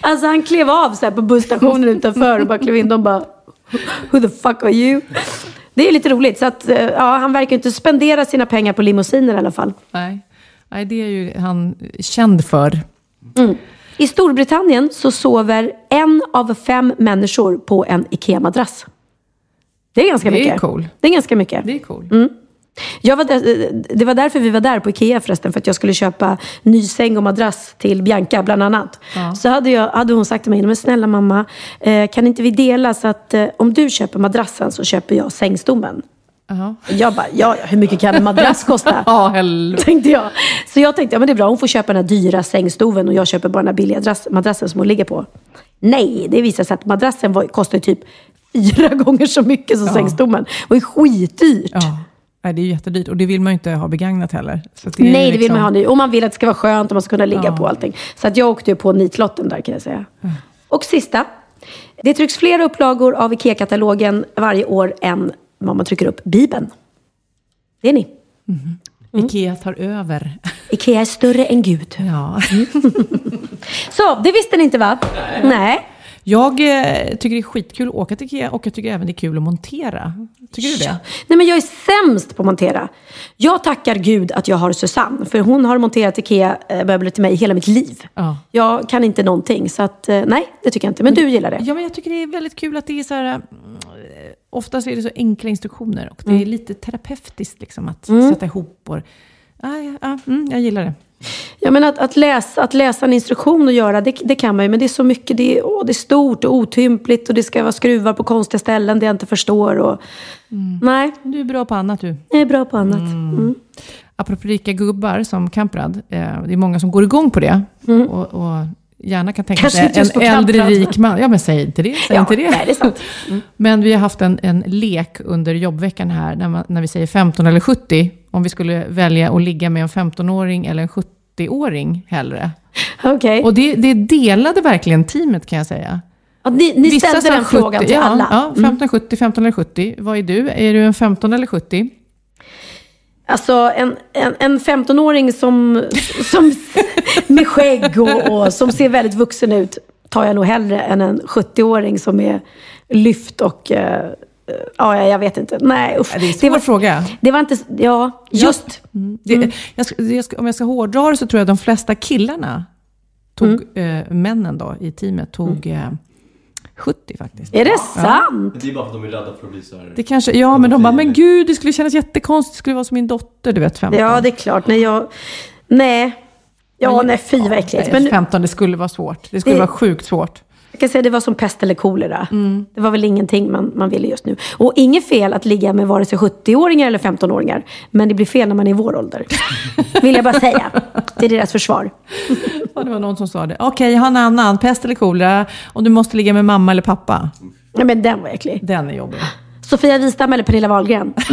alltså han klev av så på busstationen utanför och bara klev in. De bara, who the fuck are you? Det är lite roligt. Så att, eh, ja, han verkar inte spendera sina pengar på limousiner i alla fall. Nej. Nej, det är ju han känd för. I Storbritannien så sover en av fem människor på en IKEA-madrass. Det är ganska Det är mycket. cool. Det är ganska mycket. Det är cool. Jag var där, det var därför vi var där på IKEA förresten. För att jag skulle köpa ny säng och madrass till Bianca bland annat. Så hade, jag, hade hon sagt till mig, men snälla mamma, eh, kan inte vi dela så att eh, om du köper madrassen så köper jag sängstommen. Jaha. Jag bara, ja, ja, hur mycket kan en madrass kosta? <laughs> Ja, helvete. tänkte jag. Så jag tänkte, ja men det är bra, hon får köpa den här dyra sängstoven och jag köper bara den här billiga madrass, madrassen som hon ligger på. Nej, det visade sig att madrassen var, kostade typ fyra <laughs> gånger så mycket som sängstoven. Det var ju skitdyrt. Ja. Nej, det är ju jättedyrt och det vill man ju inte ha begagnat heller. Så det Nej, det vill liksom- man ha ny. Och man vill att det ska vara skönt och man ska kunna ligga Ja. på allting. Så att jag åkte ju på nitlotten där kan jag säga. Och sista. Det trycks fler upplagor av IKEA-katalogen varje år än vad man trycker upp Bibeln. Det är ni. Ikea tar över. IKEA är större än Gud. Ja. <laughs> Så, det visste ni inte va? Nej. Jag eh, tycker det är skitkul att åka till Ikea och jag tycker även det är kul att montera. Tycker du det? Nej, men jag är sämst på att montera. Jag tackar Gud att jag har Susanne. För hon har monterat IKEA-möbler till mig hela mitt liv. Ja. Jag kan inte någonting. Så att, eh, nej, det tycker jag inte. Men du gillar det. Ja, men jag tycker det är väldigt kul att det är så här... mm, Oftast är det så enkla instruktioner och det är lite terapeutiskt liksom att sätta ihop och... Ja, ja, ja, mm, jag gillar det. Ja, men att, att, läsa, att läsa en instruktion och göra, det, det kan man ju. Men det är så mycket, det är, åh, det är stort och otympligt och det ska vara skruvar på konstiga ställen det jag inte förstår. Och, Nej, Du är bra på annat du. jag är bra på annat. Mm. Apropå rika gubbar som Kamprad, eh, det är många som går igång på det. Och, och gärna kan tänka sig en äldre Kamprad. rik man. Ja, men säg inte det. Säg Ja, inte det. nej, det är sant. Men vi har haft en, en lek under jobbveckan här, när, man, när vi säger 15 eller 70. Om vi skulle välja att ligga med en 15-åring eller en 70-åring hellre. Okej. Och det, det delade verkligen teamet kan jag säga. Ja, ni ni Vissa ställde den frågan till ja, alla. Ja, Mm. 15, 70, 15 eller 70. Vad är du? Är du en 15 eller 70? Alltså en, en, en 15-åring som, som, <laughs> med skägg och, och som ser väldigt vuxen ut tar jag nog hellre än en 70-åring som är lyft och... eh, ja, jag vet inte. Nej, usch. Ja, Det är en svår var, fråga. det var inte... Ja, just. Det, jag, ska- jag ska, om jag ska hårdra det så tror jag att de flesta killarna tog, Mm. eh, männen då i teamet, tog eh, 70 faktiskt. Är det sant? Det är bara för att de är rädda för att bli så här... Det kanske, ja, men de bara, men gud, det skulle kännas jättekonstigt, det skulle vara som min dotter, du vet, 15. Ja, det är klart. Nej, jag... Nej. Ja, nej, fy vad äckligt. Men, Men 15, det skulle vara svårt. Det skulle Det- vara sjukt svårt. Kan säga det var som pest eller kolera. Det var väl ingenting man, man ville just nu. Och inget fel att ligga med vare sig 70-åringar eller 15-åringar. Men det blir fel när man är i vår ålder. <laughs> Vill jag bara säga. Det är deras försvar. Ja, det var någon som sa det. Okej, jag har en annan, pest eller kolera, och du måste ligga med mamma eller pappa. Nej, men den var äcklig. Den är jobbig. Sofia Wistam eller Pernilla Wahlgren? <laughs>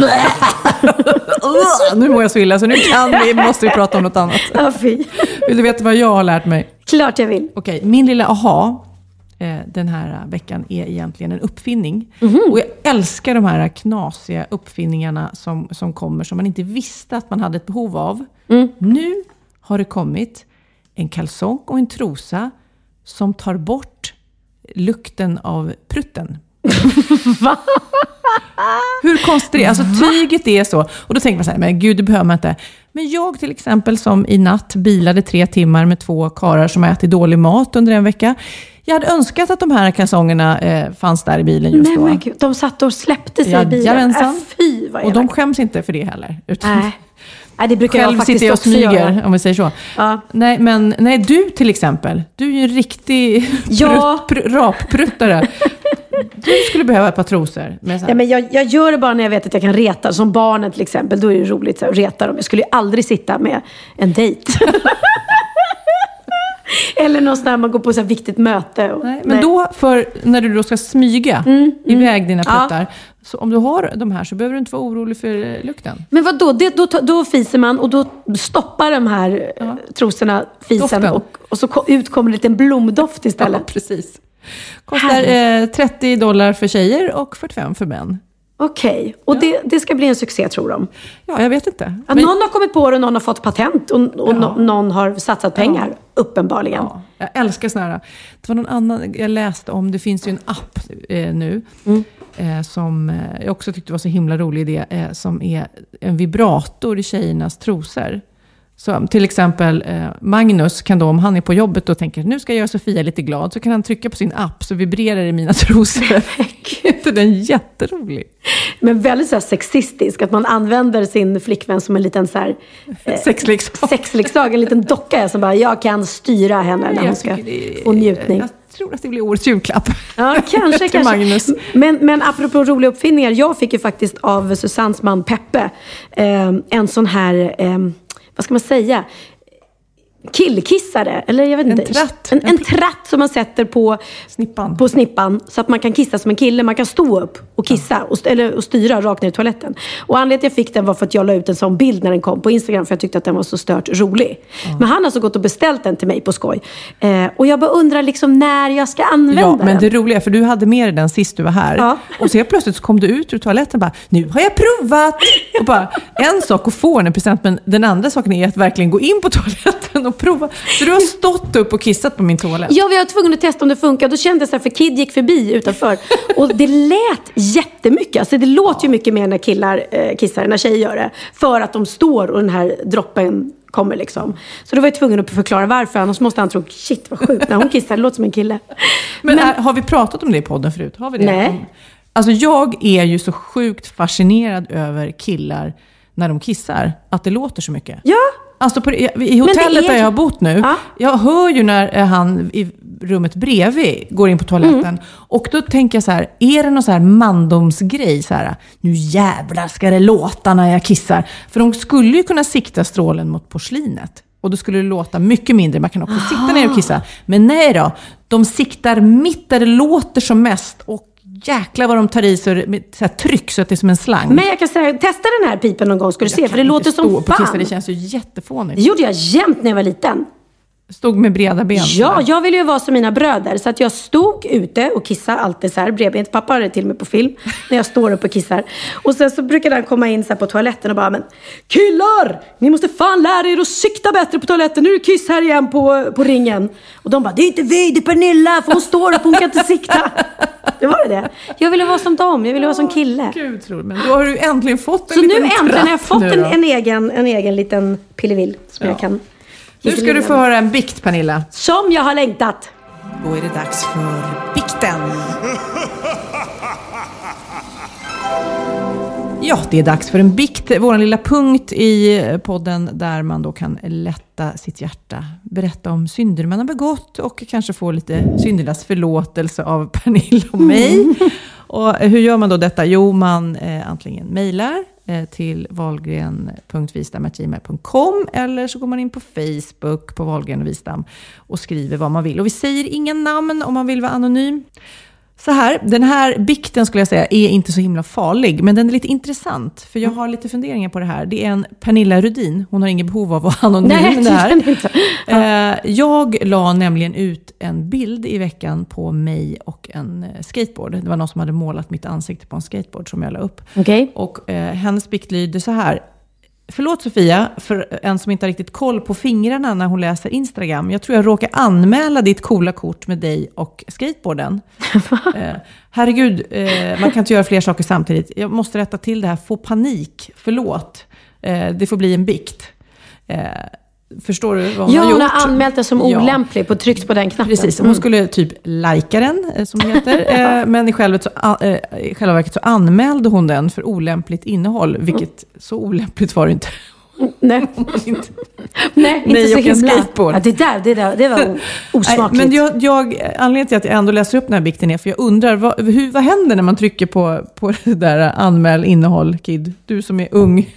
Nu mår jag så illa, så nu kan vi, måste vi prata om något annat. Vill du veta vad jag har lärt mig? Klart jag vill. Okej, min lilla aha den här veckan är egentligen en uppfinning. Och jag älskar de här knasiga uppfinningarna som, som kommer, som man inte visste att man hade ett behov av. Nu har det kommit en kalsong och en trosa som tar bort lukten av prutten. <laughs> Hur konstigt är det? Alltså tyget är så. Och då tänker man så här, men gud det behöver man inte. Men jag till exempel som i natt bilade tre timmar med två karar som har ätit dålig mat under en vecka. Jag hade önskat att de här kalsongerna eh, fanns där i bilen just Nej då. men gud, de satt och släppte sig i bilen. Äh, fy vad Och de skäms inte för det heller. Utan Nej. Nej, det brukar jag själv faktiskt sitter jag och också göra. smyger, om vi säger så. Ja. Nej, men nej, du till exempel. Du är ju en riktig <laughs> Ja. prutt, pr- rappruttare. Du skulle behöva ett par trosor. Med. Nej, men jag, jag gör det bara när jag vet att jag kan reta. Som barnen till exempel. Då är det roligt att reta dem. Jag skulle ju aldrig sitta med en dejt. <laughs> <laughs> Eller någon sån där man går på så här viktigt möte. Och, Nej, men då, för när du då ska smyga iväg dina pruttar, så om du har de här så behöver du inte vara orolig för eh, lukten. Men vad då? Det, då? Då fiser man och då stoppar de här ja. trosorna fisen. Doften. Och, och så ut kommer en liten blomdoft istället. Ja, precis. Kostar eh, 30 dollar för tjejer och 45 för män. Okej, och det, det ska bli en succé tror de. Ja, jag vet inte. Att Men- någon har kommit på det och någon har fått patent och, och Ja. nå- någon har satsat pengar. Uppenbarligen. Ja, jag älskar såna här. Det var någon annan jag läste om. Det finns ju en app eh, nu. Eh, som eh, jag också tyckte var så himla rolig idé. Eh, som är en vibrator i tjejernas trosor. Så till exempel eh, Magnus kan då, om han är på jobbet och tänker nu ska jag göra Sofia lite glad, så kan han trycka på sin app så vibrerar det i mina <laughs> trosor. Gud, den jätterolig. Men väldigt så sexistisk. Att man använder sin flickvän som en liten så här, eh, Sexleksak. sexleksak. En liten docka som bara, jag kan styra henne när hon ska det få njutning. Jag tror att det blir årets julklapp. Ja, kanske, <laughs> Till kanske. Magnus. Men, men apropå roliga uppfinningar. Jag fick ju faktiskt av Susannes man Peppe eh, en sån här, eh, vad ska man säga? Killkissare. Eller jag vet En inte. tratt. En, en tratt som man sätter på Snippan. på snippan så att man kan kissa som en kille. Man kan stå upp och kissa och, st- eller, och styra rakt ner i toaletten. Och anledningen till att jag fick den var för att jag la ut en sån bild när den kom på Instagram för jag tyckte att den var så stört rolig. Men han har alltså gått och beställt den till mig på skoj. Eh, och jag bara undrar liksom när jag ska använda Ja, men den. det roliga, för du hade med dig den sist du var här. Ja. Och så helt plötsligt så kom du ut ur toaletten och bara, nu har jag provat! Och bara, en sak att få en present, men den andra saken är att verkligen gå in på toaletten och prova. Så du har stått upp och kissat på min toalett. Ja, vi var tvungna att testa om det funkar. Då kände jag så här, för Kid gick förbi utanför. Och det lät jättemycket. Alltså det låter ju mycket mer när killar eh, kissar än när tjejer gör det. För att de står och den här droppen kommer liksom. Så då var jag tvungen att förklara varför. Annars måste han tro, shit vad sjukt. När hon kissar, det låter som en kille. Men, är, har vi pratat om det i podden förut? Har vi det? Nej. Alltså jag är ju så sjukt fascinerad över killar när de kissar, att det låter så mycket. Ja, Alltså på, i hotellet är där jag har bott nu, Ja. jag hör ju när eh, han i rummet bredvid går in på toaletten. Mm. Och då tänker jag så här, är det någon så här mandomsgrej? Så här, nu jävlar ska det låta när jag kissar. För de skulle ju kunna sikta strålen mot porslinet. Och då skulle det låta mycket mindre. Man kan också sitta ner och kissa. Men nej då, de siktar mitt där det låter som mest. Och jäklar vad de tar i så det- med så tryck så att det är som en slang. men jag kan säga, testa den här pipen någon gång ska du se. För det låter som och kissa, fan. det känns ju jättefånigt. Det gjorde jag jämt när jag var liten. Stod med breda ben. Ja, jag ville ju vara som mina bröder. Så att jag stod ute och kissade alltid så här bredbent. Pappa har det till och med på film. När jag står upp och kissar. Och sen så brukade han komma in så på toaletten och bara, men killar! Ni måste fan lära er att sikta bättre på toaletten. Nu är det kiss här igen på, på ringen. Och de bara, det är inte vi, det är Pernilla. För hon står upp, hon kan inte sikta. Det var det. Jag ville vara som dem. Jag ville vara som kille. Gud, tror. Men då har du äntligen fått en Så nu liten äntligen har jag fått nu en, en, egen, en egen liten pillevill som jag kan... Nu ska du få höra en bikt, Pernilla. Som jag har längtat. Då är det dags för bikten. <laughs> Ja, det är dags för en bikt, vår lilla punkt i podden där man då kan lätta sitt hjärta, berätta om synder man har begått och kanske få lite syndernas förlåtelse av Pernilla och mig. Och hur gör man då detta? Jo, man eh, antingen mejlar Eh, till valgren.vistam.gmail.com eller så går man in på Facebook på Valgren och Vistam och skriver vad man vill. Och vi säger inga namn om man vill vara anonym. Så här, den här bikten skulle jag säga är inte så himla farlig, men den är lite intressant. För jag har lite funderingar på det här. Det är en Pernilla Rudin, hon har ingen behov av att vara anonym Nej, det här. inte. Eh, Jag la nämligen ut en bild i veckan på mig och en eh, skateboard. Det var någon som hade målat mitt ansikte på en skateboard som jag la upp. Okej. Och eh, hennes bikt lyder så här. Förlåt Sofia, för en som inte har riktigt koll på fingrarna när hon läser Instagram. Jag tror jag råkar anmäla ditt coola kort med dig och skateboarden. <laughs> eh, herregud, eh, man kan inte göra fler saker samtidigt. Jag måste rätta till det här. Få panik, förlåt. Eh, det får bli en bikt. Eh, förstår du vad hon Ja, har hon gjort? har anmält det som Ja. olämplig på tryckt på den knappen. Precis, hon skulle typ lajka den, eh, som det heter. <laughs> Eh, Men i själva, eh, i själva verket så anmälde hon den för olämpligt innehåll, vilket så olämpligt var det inte. Nej. <laughs> inte. <laughs> Nej, inte Nej, så och himla. skateboard. Ja, det där, det där, det var Nej, osmakligt. men jag, jag, anledningen till att jag ändå läser upp den här bikten är för jag undrar, vad, hur, vad händer när man trycker på, på det där anmäl innehåll, Kid? Du som är ung.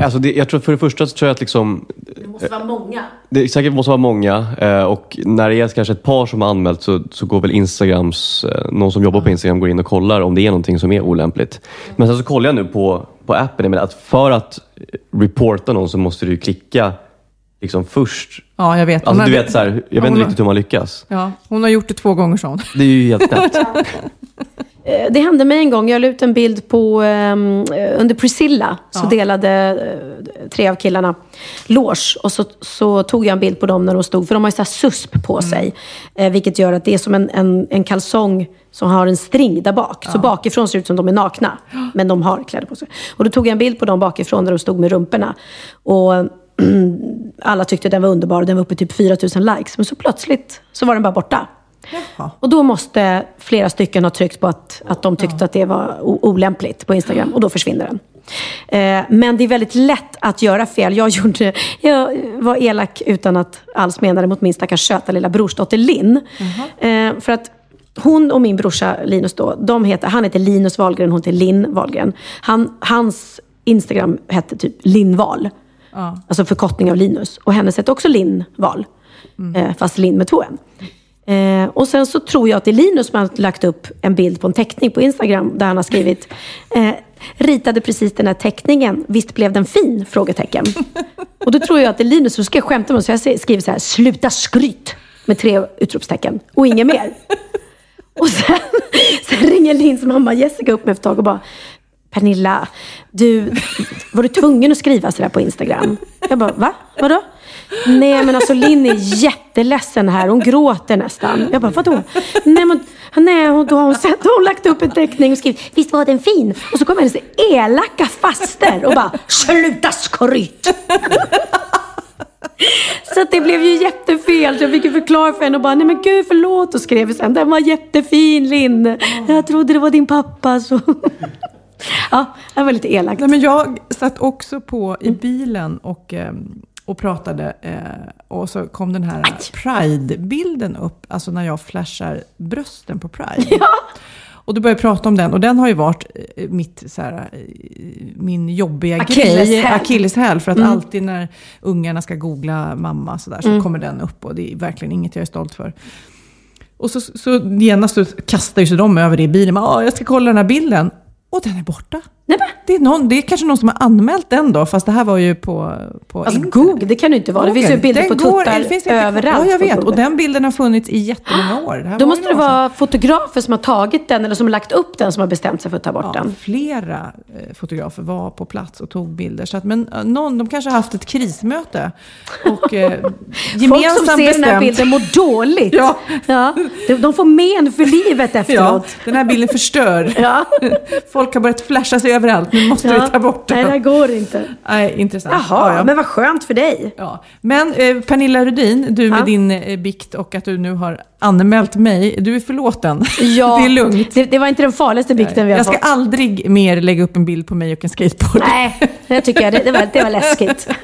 Alltså det, jag tror för det första så tror jag att liksom, Det måste vara många. det säkert måste vara många eh, och när det är kanske ett par som har anmält så, så går väl Instagrams, eh, någon som jobbar på Instagram går in och kollar om det är någonting som är olämpligt. Men sen så kollar jag nu på, på appen, menar att för att reporta någon så måste du klicka liksom först. Ja, jag vet. Alltså du vet så här, jag Ja, vet inte riktigt hur man lyckas. Ja, hon har gjort det två gånger sån. Det är ju helt knäppt. <laughs> Eh, Det hände mig en gång. Jag la ut en bild på, ehm, eh, under Priscilla. Så Ja. delade eh, tre av killarna loge. Och så, så tog jag en bild på dem när de stod. För de har ju så här susp på Mm. sig. Vilket gör att det är som en, en, en kalsong som har en string där bak. Så bakifrån ser det ut som de är nakna. <gasps> Men de har kläder på sig. Och då tog jag en bild på dem bakifrån där de stod med rumporna. Och <clears throat> alla tyckte den var underbar. Den var uppe i typ 4000 likes. Men så plötsligt så var den bara borta. Jaha. Och då måste flera stycken ha tryckt på att, att de tyckte att det var olämpligt på Instagram. Och då försvinner den. Eh, men det är väldigt lätt att göra fel. Jag, gjorde, jag var elak utan att alls mena det mot min stackars söta lilla brorsdotter Linn. Eh, för att hon och min brorsa Linus då, de heter, han heter Linus Wahlgren, hon heter Linn Wahlgren. Han, hans Instagram hette typ Linn Wahl. Alltså förkortning av Linus. Och hennes heter också Linn Wahl. Eh, fast Linn med två n. Eh, och sen så tror jag att det är Linus som har lagt upp en bild på en teckning på Instagram där han har skrivit <laughs> eh, ritade precis den här teckningen. Visst blev den fin? Frågetecken. Och då tror jag att det är Linus som ska skämta med. Så jag skriver så här, sluta skryt! Med tre utropstecken. Och inget mer. <laughs> Och sen, sen ringer Linns mamma Jessica upp mig efter ett tag och bara Pernilla, du, var du tvungen att skriva sådär på Instagram? Jag bara, va? Vadå? Nej men alltså Linn är jätteledsen här, hon gråter nästan. Jag bara, vadå? Nej men nej, då har hon, sett, hon lagt upp en teckning och skrivit, visst var den fin? Och så kommer hennes elaka faster och bara, sluta skryt! Så det blev ju jättefel. Så jag fick ju förklara för henne och bara, nej men gud förlåt. Och skrev sen, den var jättefin Linn. Jag trodde det var din pappa. Så. Ja, det var lite elakt. Nej, men jag satt också på i bilen och, eh, och pratade. Eh, och så kom den här Pride-bilden upp. Alltså när jag flashar brösten på Pride. <laughs> Och då började jag prata om den. Och den har ju varit eh, mitt, så här, eh, min jobbiga grej. Akilleshäl. För att Mm. alltid när ungarna ska googla mamma så, där, så Mm. kommer den upp. Och det är verkligen inget jag är stolt för. Och så, så genast så kastar ju sig de över det i bilen. "Ah, Jag ska kolla den här bilden. Och den är borta. Det, är någon, det är kanske någon som har anmält den då, fast det här var ju på, på Alltså internet. Google, det kan det inte vara. Det finns ju Google. bilder Den på går- tuttar det finns inte- överallt Ja, jag vet. Och Google. den bilden har funnits i jättemånga år. Det här Då var måste det år vara fotografer som har tagit den eller som har lagt upp den som har bestämt sig för att ta bort Ja, den. flera eh, fotografer var på plats och tog bilder. Så att, men eh, någon, de kanske har haft ett krismöte. Och eh, <laughs> Folk som ser den här bestämt- bilden mår dåligt. Ja. Ja. De, får men för livet Ja, efteråt. den här bilden förstör. Ja. <laughs> Folk har börjat flasha sig överallt. Nu måste Ja. vi ta bort Nej, det den. går inte. Nej, intressant. Jaha, Ja, ja. men vad skönt för dig. Ja. Men eh, Pernilla Rudin, du med din eh, bikt och att du nu har anmält mig. Du är förlåten. Ja, <laughs> det är lugnt. Det, det var inte den farligaste bikten vi har Jag ska fått. aldrig mer lägga upp en bild på mig och en skateboard. Nej, det tycker jag. Det, det, var, det var läskigt. <laughs>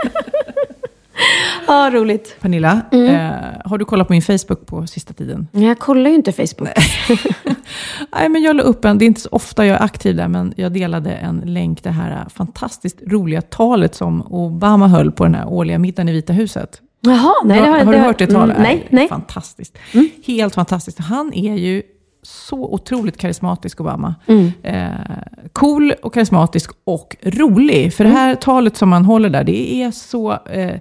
<laughs> Ja, roligt. Pernilla, Mm. eh, har du kollat på min Facebook på sista tiden? Jag kollar ju inte Facebook. <laughs> Nej, men jag la upp en, det är inte så ofta jag är aktiv där, men jag delade en länk, det här fantastiskt roliga talet som Obama höll på den här årliga middagen i Vita huset. Jaha, nej. Har, har, du hört det talet? Mm, nej, nej. Fantastiskt. Helt fantastiskt. Han är ju så otroligt karismatisk, Obama. Mm. Eh, cool och karismatisk och rolig. För Mm. det här talet som han håller där, det är så... Eh,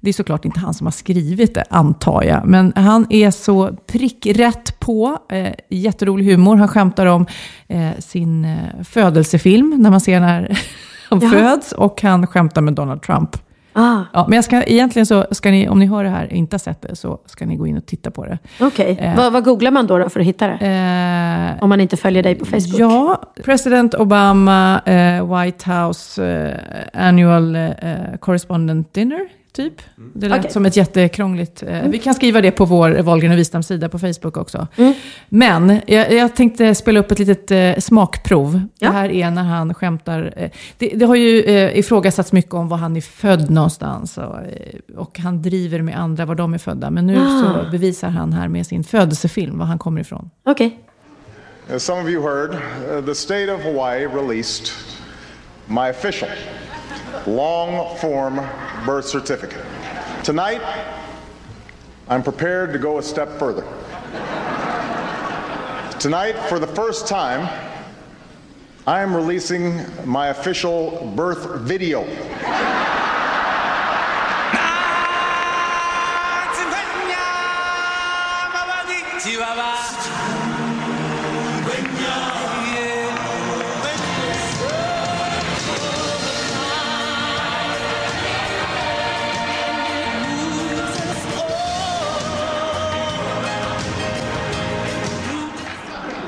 det är såklart inte han som har skrivit det, antar jag. Men han är så prickrätt på. Eh, jätterolig humor. Han skämtar om eh, sin eh, födelsefilm, när man ser när <laughs> han Jaha. föds. Och han skämtar med Donald Trump. Ah, Ja, men jag ska, egentligen så ska ni, om ni hör det här och inte har sett det, så ska ni gå in och titta på det. Okej. Eh. Vad, vad googlar man då, då för att hitta det? Eh, Om man inte följer dig på Facebook? ja, President Obama, eh, White House eh, Annual eh, Correspondent Dinner, typ. Det lät Okej. som ett jättekrångligt... Eh, Vi kan skriva det på vår Wahlgren och Wistam-sida på Facebook också. Mm. Men jag, jag tänkte spela upp ett litet eh, smakprov. Ja. Det här är när han skämtar. Eh, det, det har ju eh, ifrågasatts mycket om var han är född någonstans. Och, och han driver med andra var de är födda. Men nu Ah. så bevisar han här med sin födelsefilm var han kommer ifrån. Okej. As some of you heard, uh, the state of Hawaii released my official long form birth certificate. Tonight, I'm prepared to go a step further. Tonight, for the first time, I am releasing my official birth video. I,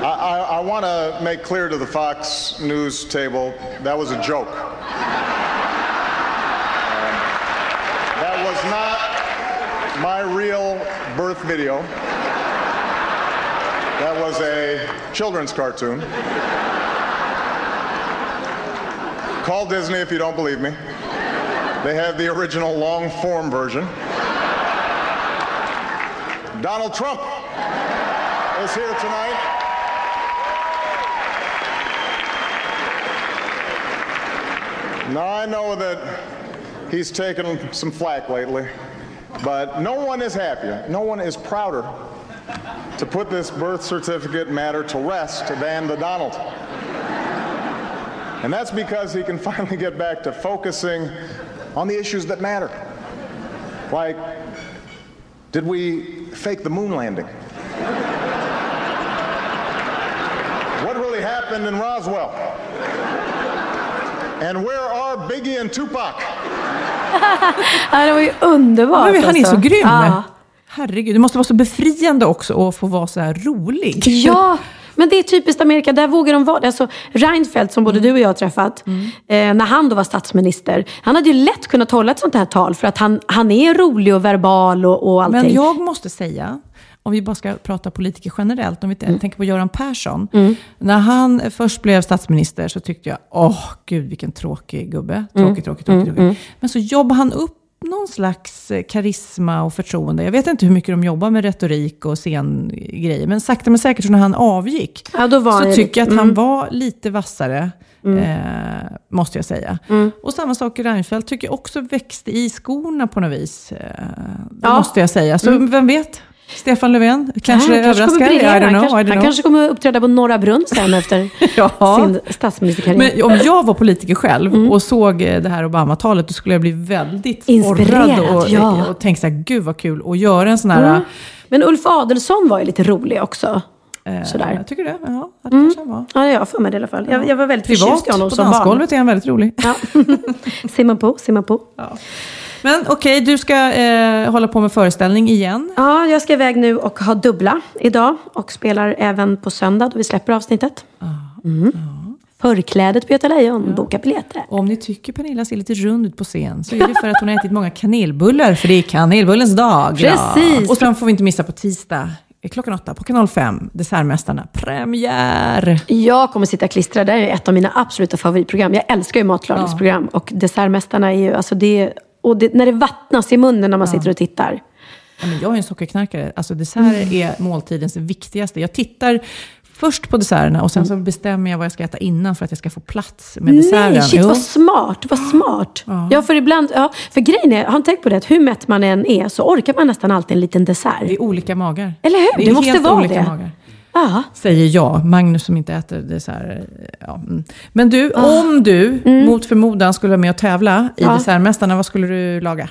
I, I want to make clear to the Fox News table that was a joke. Um, that was not my real birth video. That was a children's cartoon. Call Disney if you don't believe me. They have the original long form version. Donald Trump is here tonight. Now I know that he's taken some flack lately, but no one is happier, no one is prouder to put this birth certificate matter to rest than the Donald. And that's because he can finally get back to focusing on the issues that matter. Like, did we fake the moon landing? what really happened in Roswell? And where Biggie and Tupac? <laughs> ja, det var ju underbart. Men han är så alltså. grym. Ja. Herregud, det måste vara så befriande också att få vara så här rolig. Ja, men det är typiskt Amerika. Där vågar de vara. Alltså, Reinfeldt, som både Mm. du och jag har träffat, eh, när han då var statsminister. Han hade ju lätt kunnat hålla ett sånt här tal för att han, han är rolig och verbal och, och allting. Men jag måste säga, om vi bara ska prata politiker generellt, om vi Mm. tänker på Göran Persson. När han först blev statsminister så tyckte jag, åh gud vilken tråkig gubbe. Tråkig, tråkig, Mm. tråkig. tråkig. Men så jobbade han upp någon slags eh, karisma och förtroende. Jag vet inte hur mycket de jobbar med retorik och scengrejer, men sakta men säkert så när han avgick Ja, så han tycker jag att han mm. var lite vassare. Eh, måste jag säga. Mm. Och samma sak i Reinfeldt tycker jag också växte i skorna på något vis. Eh, det Ja. måste jag säga. Så Mm. vem vet? Stefan Löfven kanske Ja, han överraskar. kommer I don't Han know. kanske, I han kanske kommer uppträda på Norra Brunn sen efter <laughs> Ja. sin statsministerkarriär. Men om jag var politiker själv och såg eh, det här Obama-talet, då skulle jag bli väldigt Inspirerad, sporrad och, ja. och tänka så här, gud vad kul att göra en sån här... Mm. Men Ulf Adelsohn var ju lite rolig också. eh, Sådär. Jag tycker det. Ja, det kanske han var. Ja, jag får med det i alla fall. Jag, jag var väldigt Privat, förtjust i honom på som barn. dansgolvet är han väldigt rolig. Ja. simma på, simma på. Men okej, du ska eh, hålla på med föreställning igen. Ja, jag ska iväg nu och ha dubbla idag. Och spelar även på söndag då vi släpper avsnittet. Mm. Förklädet på Göta Lejon. Boka biljetter. Om ni tycker Pernilla ser lite rund ut på scen så är det för att hon har ätit många kanelbullar, för det är kanelbullens dag. Precis. Och sen får vi inte missa på tisdag eh, klockan åtta på kanal 5, Dessertmästarna, premiär. Jag kommer sitta klistrad. Det är ett av mina absoluta favoritprogram. Jag älskar ju matlagningsprogram. Och Dessertmästarna är ju, alltså det, och det, när det vattnas i munnen när man sitter och tittar. Ja, men jag är en sockerknarkare. Alltså dessert är måltidens viktigaste. Jag tittar först på desserterna och sen så bestämmer jag vad jag ska äta innan för att jag ska få plats med desserten. Nej, shit Jo. vad smart. Vad smart. Ja. för ibland, ja, för grejen är, har ni tänkt på det, att hur mätt man än är så orkar man nästan alltid en liten dessert. Det är olika magar. Eller hur? Det, Det måste vara olika det. magar. Ja. Säger jag, Magnus som inte äter dessert. Ja. mm. Men du, Ah. om du mot förmodan skulle vara med och tävla i Ja. Dessertmästarna, vad skulle du laga?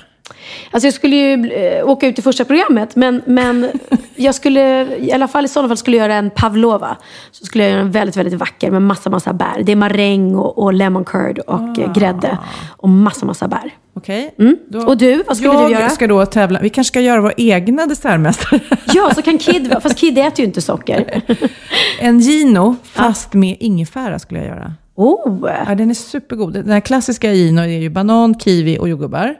Alltså jag skulle ju eh, åka ut i första programmet, men, men <laughs> jag skulle, i alla fall i sådana fall skulle jag göra en pavlova. Så skulle jag göra en väldigt, väldigt vacker med massa, massa bär. Det är maräng och, och lemon curd och eh, grädde. Och massa, massa bär. Okej? Mm. Och du, vad skulle jag du göra? ska då tävla. Vi kanske ska göra våra egna dessertmästare. <laughs> Ja, så kan Kid, fast Kid äter ju inte socker. <laughs> En Gino, fast med ingefära skulle jag göra. Oh! Ja, den är supergod. Den här klassiska Gino är ju banan, kiwi och jordgubbar.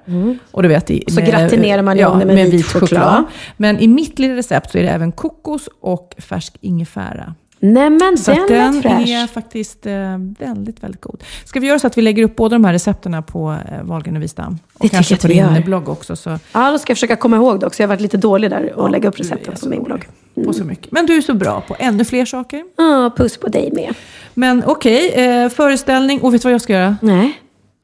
Och du vet, i- Så gratinerar man i ugnen med vit choklad. Men i mitt lilla recept så är det även kokos och färsk ingefära. Nej men Så den, att den är fräsch. är faktiskt eh, väldigt, väldigt god. Ska vi göra så att vi lägger upp båda de här recepterna på eh, Wahlgren och Wistam? Och Det kanske på att din gör. blogg också. Så Ja, då ska jag försöka komma ihåg det också. Jag har varit lite dålig där och lägga upp recepten på min dålig blogg. På så mycket. Men du är så bra på ännu fler saker. Ja, puss på dig med. Men okej, eh, föreställning. Och vet du vad jag ska göra? Nej.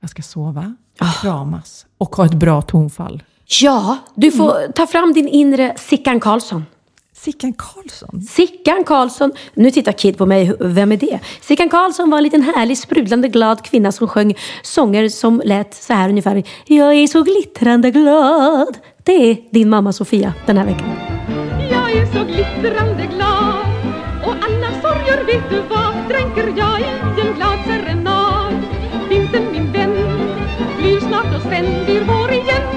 Jag ska sova, Ah. kramas och ha ett bra tonfall. Ja, du får ta fram din inre Sickan Karlsson. Sickan Karlsson? Sickan Karlsson. Nu tittar Kid på mig. Vem är det? Sickan Karlsson var en liten härlig, sprudlande glad kvinna som sjöng sånger som lät så här ungefär. Jag är så glittrande glad. Det är din mamma Sofia den här veckan. Jag är så glittrande glad och alla sorger vet du vad dränker jag i en glad serenad. Vintern min vän flyr snart och sen blir vår igen.